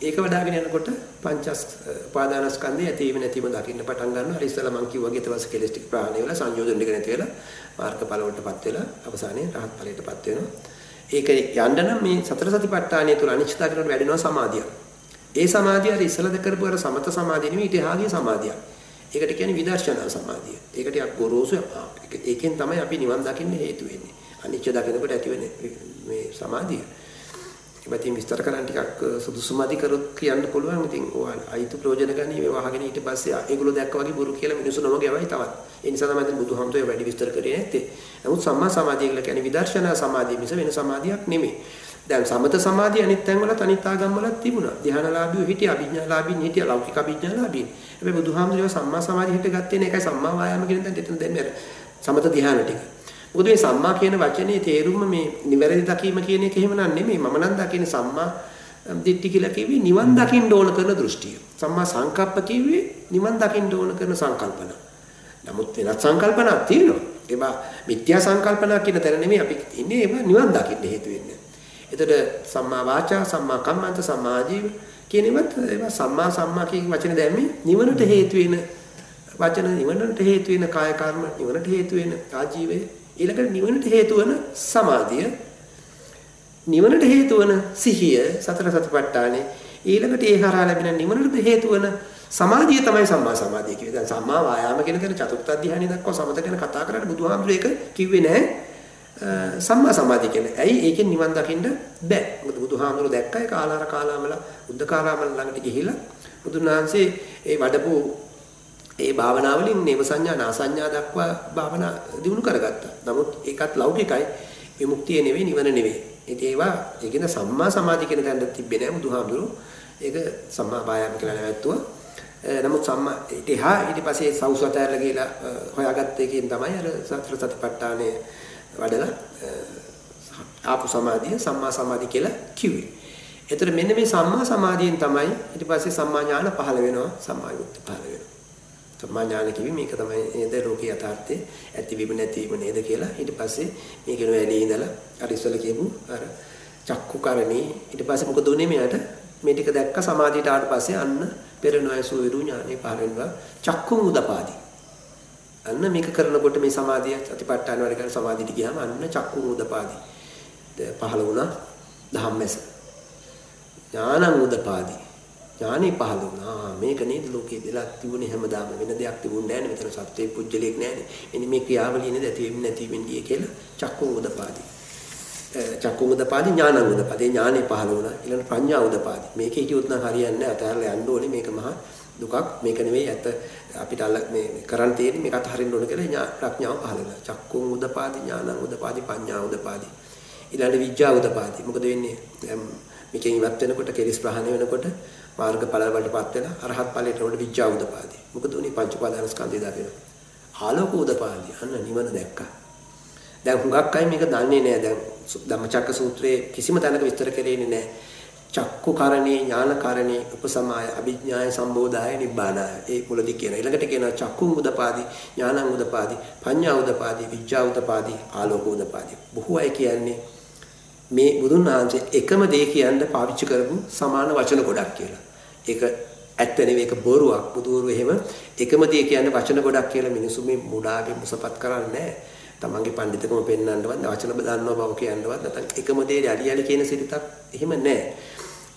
ඒක වඩාගෙන යනකොට පංචස් උපාදානස්කන්ධය ඇතිවීම නැතිවීම දකින්න පටන් ගන්නවා. හරි ඉස්සලා මම කිව්වා ඊට කෙලස් ටික ප්‍රහාණය වෙලා සංයෝජන ටික නැති වෙලා මාර්ගඵල වලටපත් වෙලා අවසානයේ රහත් ඵලයටපත් වෙනවා. ඒක යන්න නම් මේ සතර සතිපට්ඨානය තුළ අනිශ්චිතතාවකට වැඩෙනවා සමාධිය. ඒ සමාධිය හරි ඉස්සලා කරපු අර සමත සමාධිය නෙවෙයි ඊට එහාගේ සමාධිය. ඒකට කියන්නේ විදර්ශනා සමාධිය. ඒකට යක් ගොරෝසු ඒකෙන් තමයි අපි නිවන් දකින්න හේතු වෙන්නේ. අනිච්ච දකිනකොට ඇති වෙන්නේ මේ සමාධිය. ඉතින් විස්තර කරන්න ටිකක් සුදුසුමදි කරොත් කියන්න පුළුවන්. ඉතින් ඔයා අයිතු ප්‍රයෝජන ගන්න මේ වහගෙන ඊට පස්සේ ඒගොල්ලෝ දැක්ක වගේ බොරු කියලා මිනිස්සු නම ගැවයි තවත්. ඒ නිසා තමයි දැන් බුදුහාමුදුරුවෝ වැඩි විස්තර කරේ නැත්තේ. නමුත් සම්මා සමාධිය කියලා කියන්නේ විදර්ශනා සමාධිය මිස වෙන සමාධියක් නෙමෙයි. දැන් සමත සමාධිය අනිත් තැන්වලත් අනිත් ආගම් වලත් තිබුණා. ධ්‍යානලාභියෝ හිටියා, අභිඥාලාභීන් හිටියා, ලෞකික අභිඥාලාභීන්. හැබැයි බුදුහාමුදුරුවෝ සම්මා සමාධිය හිට ගත්තේ නේ. ඒකයි සම්මා වායාම කියන තැනට එතන දැන් සමත ධ්‍යාන ටික. මොකද මේ සම්මා කියන වචනේ තේරුම මේ නිවැරදි දකීම කියන එක එහෙම නන් නෙමෙයි. මම නම් දකින්නේ සම්මා දිට්ඨි කියලා කිව්වේ නිවන් දකින්න ඕන කරන දෘෂ්ටිය. සම්මා සංකප්ප කිව්වේ නිවන් දකින්න ඕන කරන සංකල්පන. නමුත් වෙනත් සංකල්පනාවක් තියෙනවා. ඒවා මිත්‍යා සංකල්පනා කියන තැන නෙමෙයි අපි ඉන්නේ ඒවා නිවන් දකින්න හේතු වෙන්නේ. එතකොට සම්මා වාචා, සම්මා කම්මන්ත, සම්මා ආජීව කියන ඒවත් ඒවා සම්මා සම්මා කියන වචන දැම්මේ නිවනට හේතු වෙන වචන නිවනට හේතු වෙන කාය කර්ම නිවනට හේතු වෙන ආජීවය ඊළඟට නිවනට හේතු වන සමාධිය නිවනට හේතු වන සිහිය සතර සතිපට්ඨානේ ඊළඟට ඒ හරහා ලැබෙන නිවනට හේතු වන සමාධිය තමයි සම්මා සමාධිය කියන්නේ. දැන් සම්මා වායාම කියන දේ චතුර්ථ ධ්‍යානෙ දක්වා සමත ගැන කතා කරන්නේ බුදුහාමුදුරේ ඒක කිව්වේ නෑ. සම්මා සමාධිය කියන්නේ. ඇයි ඒකෙන් නිවන් දකින්න බෑ. මොකද බුදුහාමුදුරුවෝ දැක්කයි කාලාර කාලාමල උද්දකාරාමල ළඟට ගිහිලා බුදුන් වහන්සේ ඒ වඩපු ඒ භාවනාවලින් නේව සංඥා නාසඤ්ඤා දක්වා භාවනා දිනු කරගත්තා. නමුත් ඒකත් ලෞකිකයි. විමුක්තිය නෙවෙයි නිවන නෙවෙයි. ඉතින් ඒවා ඒකින සම්මා සමාධිය කියන තැනට තිබ්බේ නෑ බුදුහාමුදුරුවෝ. ඒක සම්මා වායාම කියලා නැවැත්තුවා. නමුත් සම්මා ඊට එහා ඊට පස්සේ සෞසතයල ගිහලා හොයාගත්ත එකෙන් තමයි අර සතර සතිපට්ඨානය වඩලා ආපු සමාධිය සම්මා සමාධිය කියලා කිව්වේ. එතකොට මෙන්න මේ සම්මා සමාධියෙන් තමයි ඊට පස්සේ සම්මා ඥාන පහළ වෙනවා සම්මා යුක්ත පහළ වෙනවා. සම්මා ඥාන කිවි මේක තමයි නේද ලෝකේ යථාර්ථය. ඇතිවීම නැතිවීම නේද කියලා. ඊට පස්සේ මේක නෝ ඇලී ඉඳලා අර ඉස්සල කියපු අර චක්කු කරණී ඊට පස්සේ මොකද උනේ මෙයාට? මේ ටික දැක්ක සමාධියට ආවට පස්සේ අන්න පෙර නොයසු විරු ඥානෙ පහළ වෙනවා. චක්කු මුදපාදි. අන්න මේක කරනකොට මේ සමාධිය අතිපට්ඨාන වල කරන සමාධියට ගියාම අන්න චක්කු මුදපාදි. පහළ වුණා. ධම්මස. ඥාන මුදපාදි. ඥානෙ පහළ වුණා. මේක නේද ලෝකේ වෙලා තිබුණේ හැමදාම වෙන දෙයක් තිබුණේ නැහැ නේ. මෙතන සත්‍යයේ පුජ්‍යලයක් නැහැ නේ. එනි මේ ක්‍රියාවලිය නේද ඇති වෙන්නේ නැති වෙන්නේ කියලා චක්කු උදපාදි. චක්කු උදපාදි ඥාන උදපාදි ඥානෙ පහළ වුණා. ඊළඟ ප්‍රඥා උදපාදි. මේක හිටියොත් නම් හරියන්නේ නැහැ. අතහැරලා යන්න ඕනේ. මේක මහා දුකක්. මේක නෙවෙයි ඇත්ත අපිට අල්ල මේ කරන් තියෙන්නේ මේක අතහරින්න ඕනේ කියලා ප්‍රඥාව පහළ වෙනවා. චක්කු උදපාදි ඥාන උදපාදි පඤ්ඤා උදපාදි. ඊළඟ විඥා උදපාදි. මොකද වෙන්නේ? මේකෙන් ඉවත් වෙනකොට කෙලිස් ප්‍රහාණය වෙනකොට මාර්ගඵල වලටපත් වෙන අරහත් ඵලයට උඩ විඥා උදපාදී. මොකද උනි පංච උපාදාන ස්කන්ධය දකිනවා. ආලෝක උදපාදී. අන්න නිවන දැක්කා. දැන් හුඟක් අය මේක දන්නේ නැහැ. දැන් ධම්මචක්ක සූත්‍රයේ කිසිම තැනක විස්තර කෙරෙන්නේ නැහැ. චක්කු කරණේ ඥාන කරණේ උපසමාය අභිඥාය සම්බෝධාය නිබ්බානාය ඒ මුලදී කියන ඊළඟට කියනවා චක්කු උදපාදි ඥානං උදපාදි පඤ්ඤා උදපාදි විඥා උදපාදි ආලෝක උදපාදි බොහෝ අය කියන්නේ මේ බුදුන් වහන්සේ එකම දේ කියන්න පාවිච්චි කරපු සමාන වචන ගොඩක් කියලා. ඒක ඇත්ත නෙවෙයි ඒක බොරුවක්. බුදුවරු එහෙම එකම දේ කියන්නේ වචන ගොඩක් කියලා මිනිසු මේ මුඩාගේ මුසපත් කරන්නේ නැහැ. තමන්ගේ පඬිතුකම පෙන්වන්නවත් වචන දන්නව බව කියන්නවත් නැත්නම් එකම දේ යලි යලි කියන සිරිතක් එහෙම නැහැ.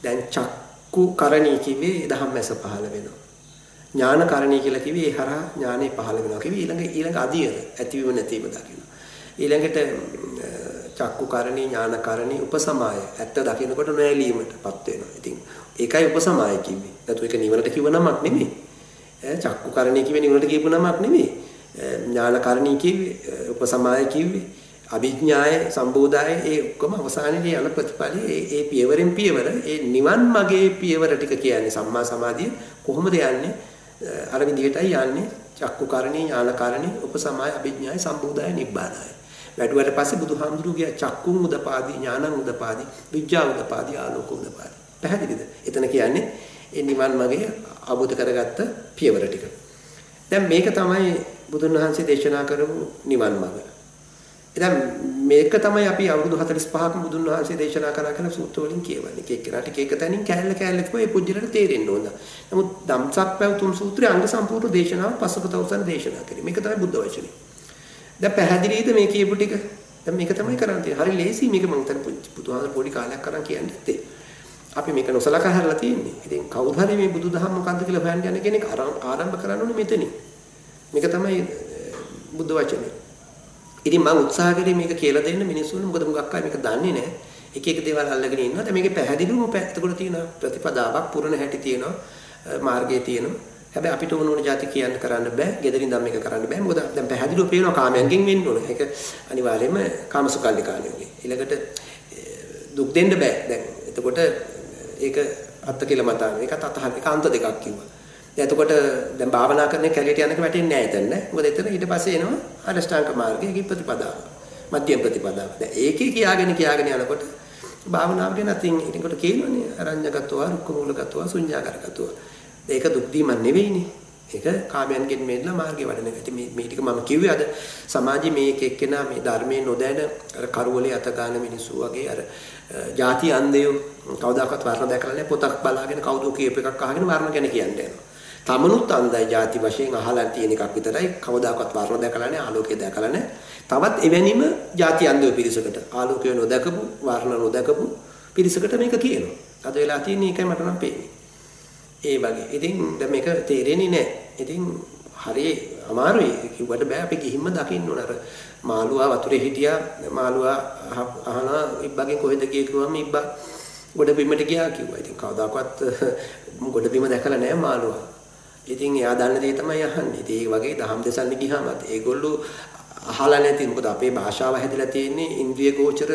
දැන් චක්කු කරණී කිව්වේ දහම්මැස පහළ වෙනවා. ඥාන කරණී කියලා කිව්වේ ඒ හරහා ඥානෙ පහළ වෙනවා. කිව්වේ ඊළඟ ඊළඟ අධියර ඇතිවීම නැතිවීම දකින්න. ඊළඟට චක්කු කරණී ඥාන කරණී උපසමාය ඇත්ත දකින්නකොට නොඇලීමටපත් වෙනවා. ඉතින් ඒකයි උපසමාය කිව්වේ. නැතු ඒක නිවනට කිව්ව නමක් නෙමෙයි. චක්කු කරණී කිව්වේ නිවනට කියපු නමක් නෙමෙයි. ඥාන කරණී කිව්වේ උපසමාය කිව්වේ අභිඥාය සම්බෝධාය ඒ ඔක්කොම අවසානයේදී යන ප්‍රතිපලයේ ඒ ඒ පියවරෙන් පියවර ඒ නිවන් මගේ පියවර ටික කියන්නේ සම්මා සමාධිය කොහොමද යන්නේ අර විදිහටයි යන්නේ චක්කු කරණී ඥාන කරණී උපසමාය අභිඥාය සම්බෝධාය නිබ්බානාය වැඩුවට පස්සේ බුදුහාමුදුරුවෝ කිය චක්කුන් උදපාදී ඥානං උදපාදී විඥා උදපාදී ආලෝක උදපාදී පැහැදිලිද එතන කියන්නේ ඒ නිවන් මගේ අවබෝධ කරගත්ත පියවර ටික දැන් මේක තමයි බුදුන් වහන්සේ දේශනා කරපු නිවන් මඟ. ඉතින් මේක තමයි අපි අවුරුදු 45ක් බුදුන් වහන්සේ දේශනා කරා කියලා සූත්‍ර වලින් කියවන්නේ. එක එක්කනට එක එක තැනින් කෑල්ල කෑල්ල කිව්ව ඒ පුජ්‍යලට තේරෙන්න ඕන. නමුත් ධම්සක් පැවතුම් සූත්‍රයේ අංග සම්පූර්ණ දේශනාව පසුපතවසන දේශනා කරේ. මේක තමයි බුද්ධ වචනේ. දැන් පැහැදිලිද මේ කියපු ටික? දැන් මේක තමයි කරන්න තියෙන්නේ. හරි ලේසි මේක මම හිතන්නේ බුදුහාමර පොඩි කාලයක් කරන් කියන්නේ අපි මේක නොසලකා හැරලා තියෙන්නේ. ඉතින් කවුරු හරි මේ බුදුදහම මොකද්ද කියලා හොයන්න යන කෙනෙක් ආරම්භ කරන්න ඕනේ මෙතනින්. මේක තමයි බුද්ධ වචනේ. ඉතින් මම උත්සාහ කරේ මේක කියලා දෙන්න මිනිස්සුන්ට මොකද මුගක් අය මේක දන්නේ නැහැ. එක එක දේවල් අල්ලගෙන ඉන්නවා. දැන් මේකේ පැහැදිලිවම පැත්තකට තියෙන ප්‍රතිපදාවක් පුරණ හැටි තියෙනවා. මාර්ගයේ තියෙනවා. හැබැයි අපිට ඕන ඕන જાති කියන්න කරන්න බෑ. gederin ධම් මේක කරන්න බෑ. මොකද දැන් පැහැදිලිව පේනවා කාමයන්ගෙන් වෙන්න ඕන. ඒක අනිවාර්යයෙන්ම කාමසුකල්ලිකාණියෝගේ. ඊළඟට දුක් දෙන්න බෑ. දැන් එතකොට ඒක අත්ත කියලා මතාන. ඒකත් අතහරින. ඒක අන්ත දෙකක් කිව්වා. එතකොට දැන් භාවනා කරන කැලියට යනක වැටෙන්නේ නැහැ එතන නේ. මොකද එතන ඊට පස්සේ එනවා අරෂ්ඨාංග මාර්ගයේ ප්‍රතිපදාව. මධ්‍යම ප්‍රතිපදාව. දැන් ඒකේ කියාගෙන කියාගෙන යනකොට භාවනාව ගැන අතින් ඊටකොට කියනවනේ අරඤ්‍යගතව, රුක්කමූලගතව, ශුඤ්ඤාකරගතව. ඒක දුක් දීමක් නෙවෙයිනේ. ඒක කාමයන්ගෙන් මෙන්නලා මාර්ගය වඩන එක. ඉතින් මේ මේ ටික මම කිව්වේ අද සමාජයේ මේ එක එක්කෙනා මේ ධර්මයේ නොදැන අර කරවලේ අත ගන්න මිනිස්සු වගේ අර ಜಾති අන්දයෝ කවදාකවත් වර්ණ දැකලා නැහැ පොතක් බලාගෙන කවුදෝ කියප එකක් අහගෙන වර්ණ ගැන කියන්නේ යනවා. තමනුත් අන්දයි ಜಾති වශයෙන් අහලා තියෙන එකක් විතරයි කවදාකවත් වර්ණ දැකලා නැහැ ආලෝකය දැකලා නැහැ. තවත් එවැනිම ಜಾති අන්දයෝ පිරිසකට ආලෝකය නොදකපු වර්ණ නොදකපු පිරිසකට මේක කියනවා. අද වෙලා තියෙන එකයි මට නම් පේන්නේ. ඒ වගේ ඉතින් දැන් මේක තේරෙන්නේ නැහැ ඉතින් හරි අමාරුයි කිව්වට බෑ අපි ගිහින්ම දකින්න ඕන අර මාළුවා වතුරේ හිටියා මාළුවා අහනවා ඉබ්බගෙන් කොහෙද ගියේ කිව්වම ඉබ්බා ගොඩ බිමට ගියා කිව්වා. ඉතින් කවදාකවත් ගොඩ බිම දැකලා නැහැ මාළුවා. ඉතින් එයා දන්න දේ තමයි අහන්නේ. ඉතින් ඒ වගේ දහම් දෙසන්න ගියාම ඒගොල්ලෝ අහලා නැති මොකද අපේ භාෂාව හැදිලා තියෙන්නේ ඉන්ද්‍රිය ගෝචර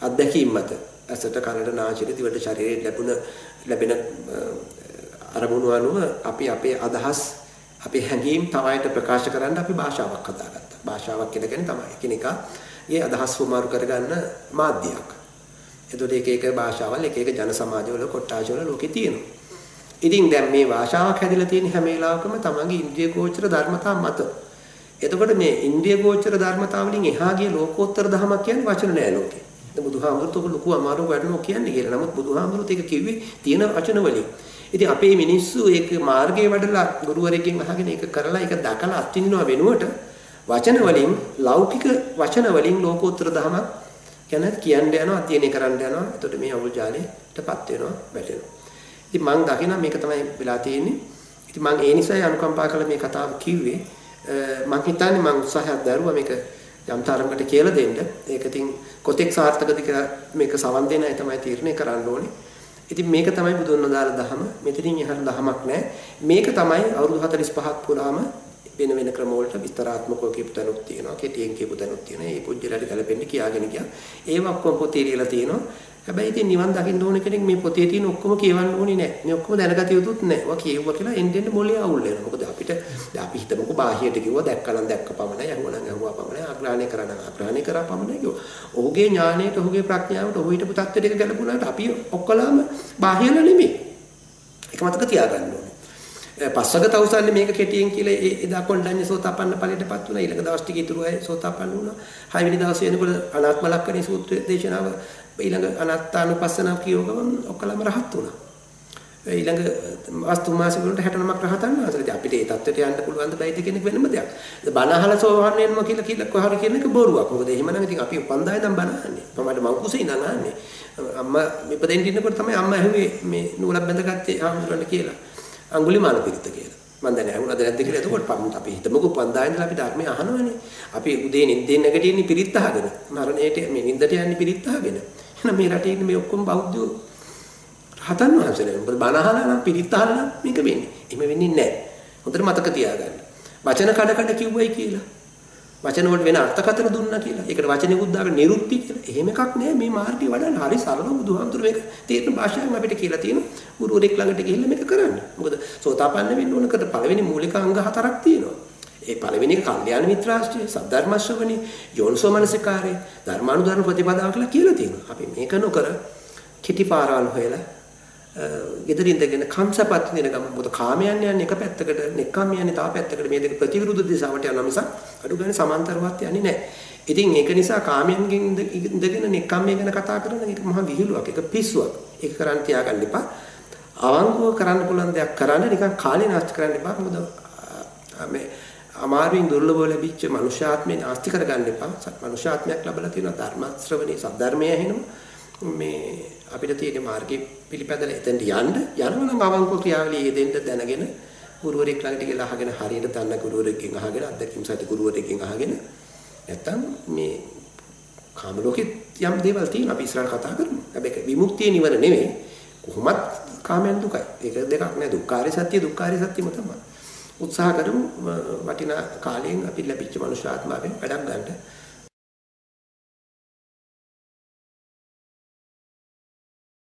අත්දැකීම් මත. ඇසට කනට නාසයට දිවට ශරීරයට ලැබුණ ලැබෙන අරමුණු අනුව අපි අපේ අදහස් අපේ හැඟීම් තවයට ප්‍රකාශ කරන්න අපි භාෂාවක් හදාගත්තා. භාෂාවක් කියලා කියන්නේ තමයි එකිනෙකාගේ අදහස් වමාරු කරගන්න මාධ්‍යයක්. එතකොට එක එක භාෂාවල් එක එක ජන සමාජවල කොට්ටාශවල ලෝකේ තියෙනවා. ඉතින් දැන් මේ භාෂාවක් හැදිලා තියෙන හැම වෙලාවකම තමන්ගේ ඉන්ද්‍රිය ගෝචර ධර්මතා මත. එතකොට මේ ඉන්ද්‍රිය ගෝචර ධර්මතා වලින් එහා ගිය ලෝකෝත්තර ධමයක් කියන්නේ වචන නෑ ලෝකේ. දැන් බුදුහාමුදුරුවෝ තොක ලොකු අමාරු වැඩනෝ කියන්නේ කියලා. නමුත් බුදුහාමුදුරුවෝ ඒක කිව්වේ තියෙන වචන වලින්. ඉතින් අපේ මිනිස්සු ඒක මාර්ගයේ වඩලා ගුරුවරයෙක්ගෙන් අහගෙන ඒක කරලා ඒක දැකලා අත්විඳිනවා වෙනුවට වචන වලින් ලෞකික වචන වලින් ලෝකෝත්තර ධමයක් ගැන කියන්න යනවා අධ්‍යයනය කරන්න යනවා. එතකොට මේ අවුල් ජාලයටපත් වෙනවා, වැටෙනවා. ඉතින් මම දකිනවා මේක තමයි වෙලා තියෙන්නේ. ඉතින් මම ඒ නිසායි අනුකම්පා කළ මේ කතාව කිව්වේ. මම හිතන්නේ මම උත්සාහයක් දරුවා මේක යම් තරමකට කියලා දෙන්න. ඒක ඉතින් කොතෙක් සාර්ථකද කියලා මේක සවන් දෙන අය තමයි තීරණය කරන්න ඕනේ. ඉතින් මේක තමයි බුදුන් වදාළ දහම. මෙතනින් එහාට දහමක් නැහැ. මේක තමයි අවුරුදු 45ක් පුරාම වෙන වෙන ක්‍රම වලට විස්තරාත්මකව කියපු තැනුත් තියෙනවා. කෙටියෙන් කියපු තැනුත් තියෙනවා. මේ පුජ්‍යලට ගැලපෙන්නේ කියාගෙන ගියා. ඒව ඔක්කොම පොතේ ලියලා තියෙනවා. හැබැයි ඉතින් නිවන් දකින්න ඕන කෙනෙක් මේ පොතේ තියෙන ඔක්කොම කියවන්න ඕනේ නැහැ. මේ ඔක්කොම දැනගත යුතුත් නැහැ. ඔවා කියවුවා කියලා එන්න එන්න මොලේ අවුල් වෙනවා. මොකද අපිට දැන් අපි හිතමුකෝ බාහියට කිව්වා දැක්කනම් දැක්ක පමණයි, අහුවනම් අහුවා පමණයි, අග්‍රහණය කරා අග්‍රහණය කරා පමණයි කිව්වා. ඔහුගේ ඥාණයට, ඔහුගේ ප්‍රඥාවට, ඔහු හිටපු தත්ත්වයට එක ගැලපුණාට අපි ඔක්කොලාම බාහිර නෙමෙයි. ඒක මතක තියාගන්න ඕනේ. පස්වග තවුසන්නේ මේක කෙටියෙන් කියලා ඒ එදා කොණ්ඩඤ්ඤ සෝතාපන්න ඵලයටපත් වුණා ඊළඟ දවස් ටික ඉතුරු අය සෝතාපන්න වුණා හයවෙනි දවසේ එනකොට අනාත්ම ලක්ෂණේ සූත්‍ර දේශනාව ඊළඟ අනාත්තානුපස්සනාව කියව ගමන් ඔක්කොලම රහත් වුණා. ඊළඟ වස්තු මාසික වලට 69ක් රහතන් වහන්සේලා. අපිට ඒ தත්ත්වයට යන්න පුළුවන් ද බැයිද කියන එක වෙනම දෙයක්. බණ අහලා සෝවන් වෙනවා කියලා කියලා කොහොර කියන එක බොරුවක්. මොකද එහෙමනම් ඉතින් අපි උපන්දාය නම් බණ අහන්නේ. මමට මං කුසේ ඉඳන් අහන්නේ. අම්මා මෙපදෙන් ඉන්නකොට තමයි අම්මා ඇහුවේ මේ නූලක් බැඳගත්තේ ආමුරන්න කියලා. අඟුලිමාල පිරිත කියලා. මම දැන් ඇහුණාද නැද්ද කියලා. එතකොට පම් අපි හිතමුකෝ උපන්දාය ඉඳලා අපි ධර්මය අහනවනේ. අපි උදේ නිින්දෙන් නැගිටින්නේ පිරිත් අහගෙන. මරණයට මේ නිින්දට යන්නේ පිරිත් අහගෙන. එහෙනම් මේ රටේ ඉන්න මේ ඔක්කොම බෞද්ධයෝ රහතන් වහන්සේලා. මොකද බණ අහලා නම් පිරිත් අහලා නම් මේක වෙන්නේ. එහෙම වෙන්නේ නැහැ. හොඳට මතක තියාගන්න. වචන කඩ කඩ කිව්වයි කියලා. වචන වලට වෙන අර්ථකථන දුන්නා කියලා. ඒකට වචනෙකුත් දාගෙන නිරුක්ති කියලා. එහෙම එකක් නෑ මේ මාර්ගය වඩන්න. හරි සරල බුදුහාමුදුරු මේක තේරෙන භාෂාවෙන් අපිට කියලා තියෙනවා. ගුරුවරයෙක් ළඟට ගිහිල්ලා මේක කරන්න. මොකද සෝතාපන්න වෙන්න ඕනකට පළවෙනි මූලික අංග හතරක් තියෙනවා. ඒ පළවෙනි එක කල්යාණ මිත්‍රාශ්‍රය, සද්ධර්ම ශ්‍රවණි, යෝනිසෝ මනසිකාරය, ධර්මානුධර්ම ප්‍රතිපදාව කියලා කියලා තියෙනවා. අපි මේක නොකර කිටි පාරවල් හොයලා ගෙදරින් ඉඳගෙන කම්සපත් වෙන ගම මොකද කාමයන් යන්නේ එක පැත්තකට නෙක්ඛම් යන්නේ තව පැත්තකට මේ දෙක ප්‍රතිවිරුද්ධ දිශාවට යනවා මිසක් අඩු ගන්න සමාන්තරවත් යන්නේ නැහැ. ඉතින් ඒක නිසා කාමයන්ගෙන් ඉඳගෙන නෙක්ඛම් ගැන කතා කරන එක මහා විහිළුවක්. ඒක පිස්සුවක්. ඒක කරන් තියාගන්න එපා. අවංකව කරන්න පුළුවන් දෙයක් කරන්න නිකන් කාලේ නාස්ති කරන්න එපා. මොකද මේ අමාරුවෙන් දුර්ලභව ලැබිච්ච මනුෂ්‍යාත්මේ නාස්ති කරගන්න එපා. මනුෂ්‍යාත්මයක් ලැබලා තියෙනවා ධර්ම ශ්‍රවණේ සද්ධර්මය ඇහෙනවා. මේ අපිට තියෙන මාර්ගේ පිළිපැදලා එතෙන්ට යන්න යනවා නම් අවංකව ක්‍රියාවලිය යෙදෙන්න දැනගෙන ගුරුවරයෙක් ළඟට ගිහලා අහගෙන හරියට දන්න ගුරුවරයෙක්ගෙන් අහගෙන අත්දැකීම් සහිත ගුරුවරයෙක්ගෙන් අහගෙන නැත්තම් මේ කාම ලෝකෙත් යම් දේවල් තියෙනවා අපි ඉස්සරහ කතා කරමු. හැබැයි විමුක්තිය නිවන නෙවෙයි කොහොමත් කාමයන් දුකයි. ඒක දෙකක් නෑ දුක්ඛාරය සත්‍ය දුක්ඛාරය සත්‍යම තමයි. උත්සාහ කරමු වටිනා කාලයෙන් අපි ලැබිච්ච මනුෂ්‍ය ආත්මාවෙන් වැඩක් ගන්නට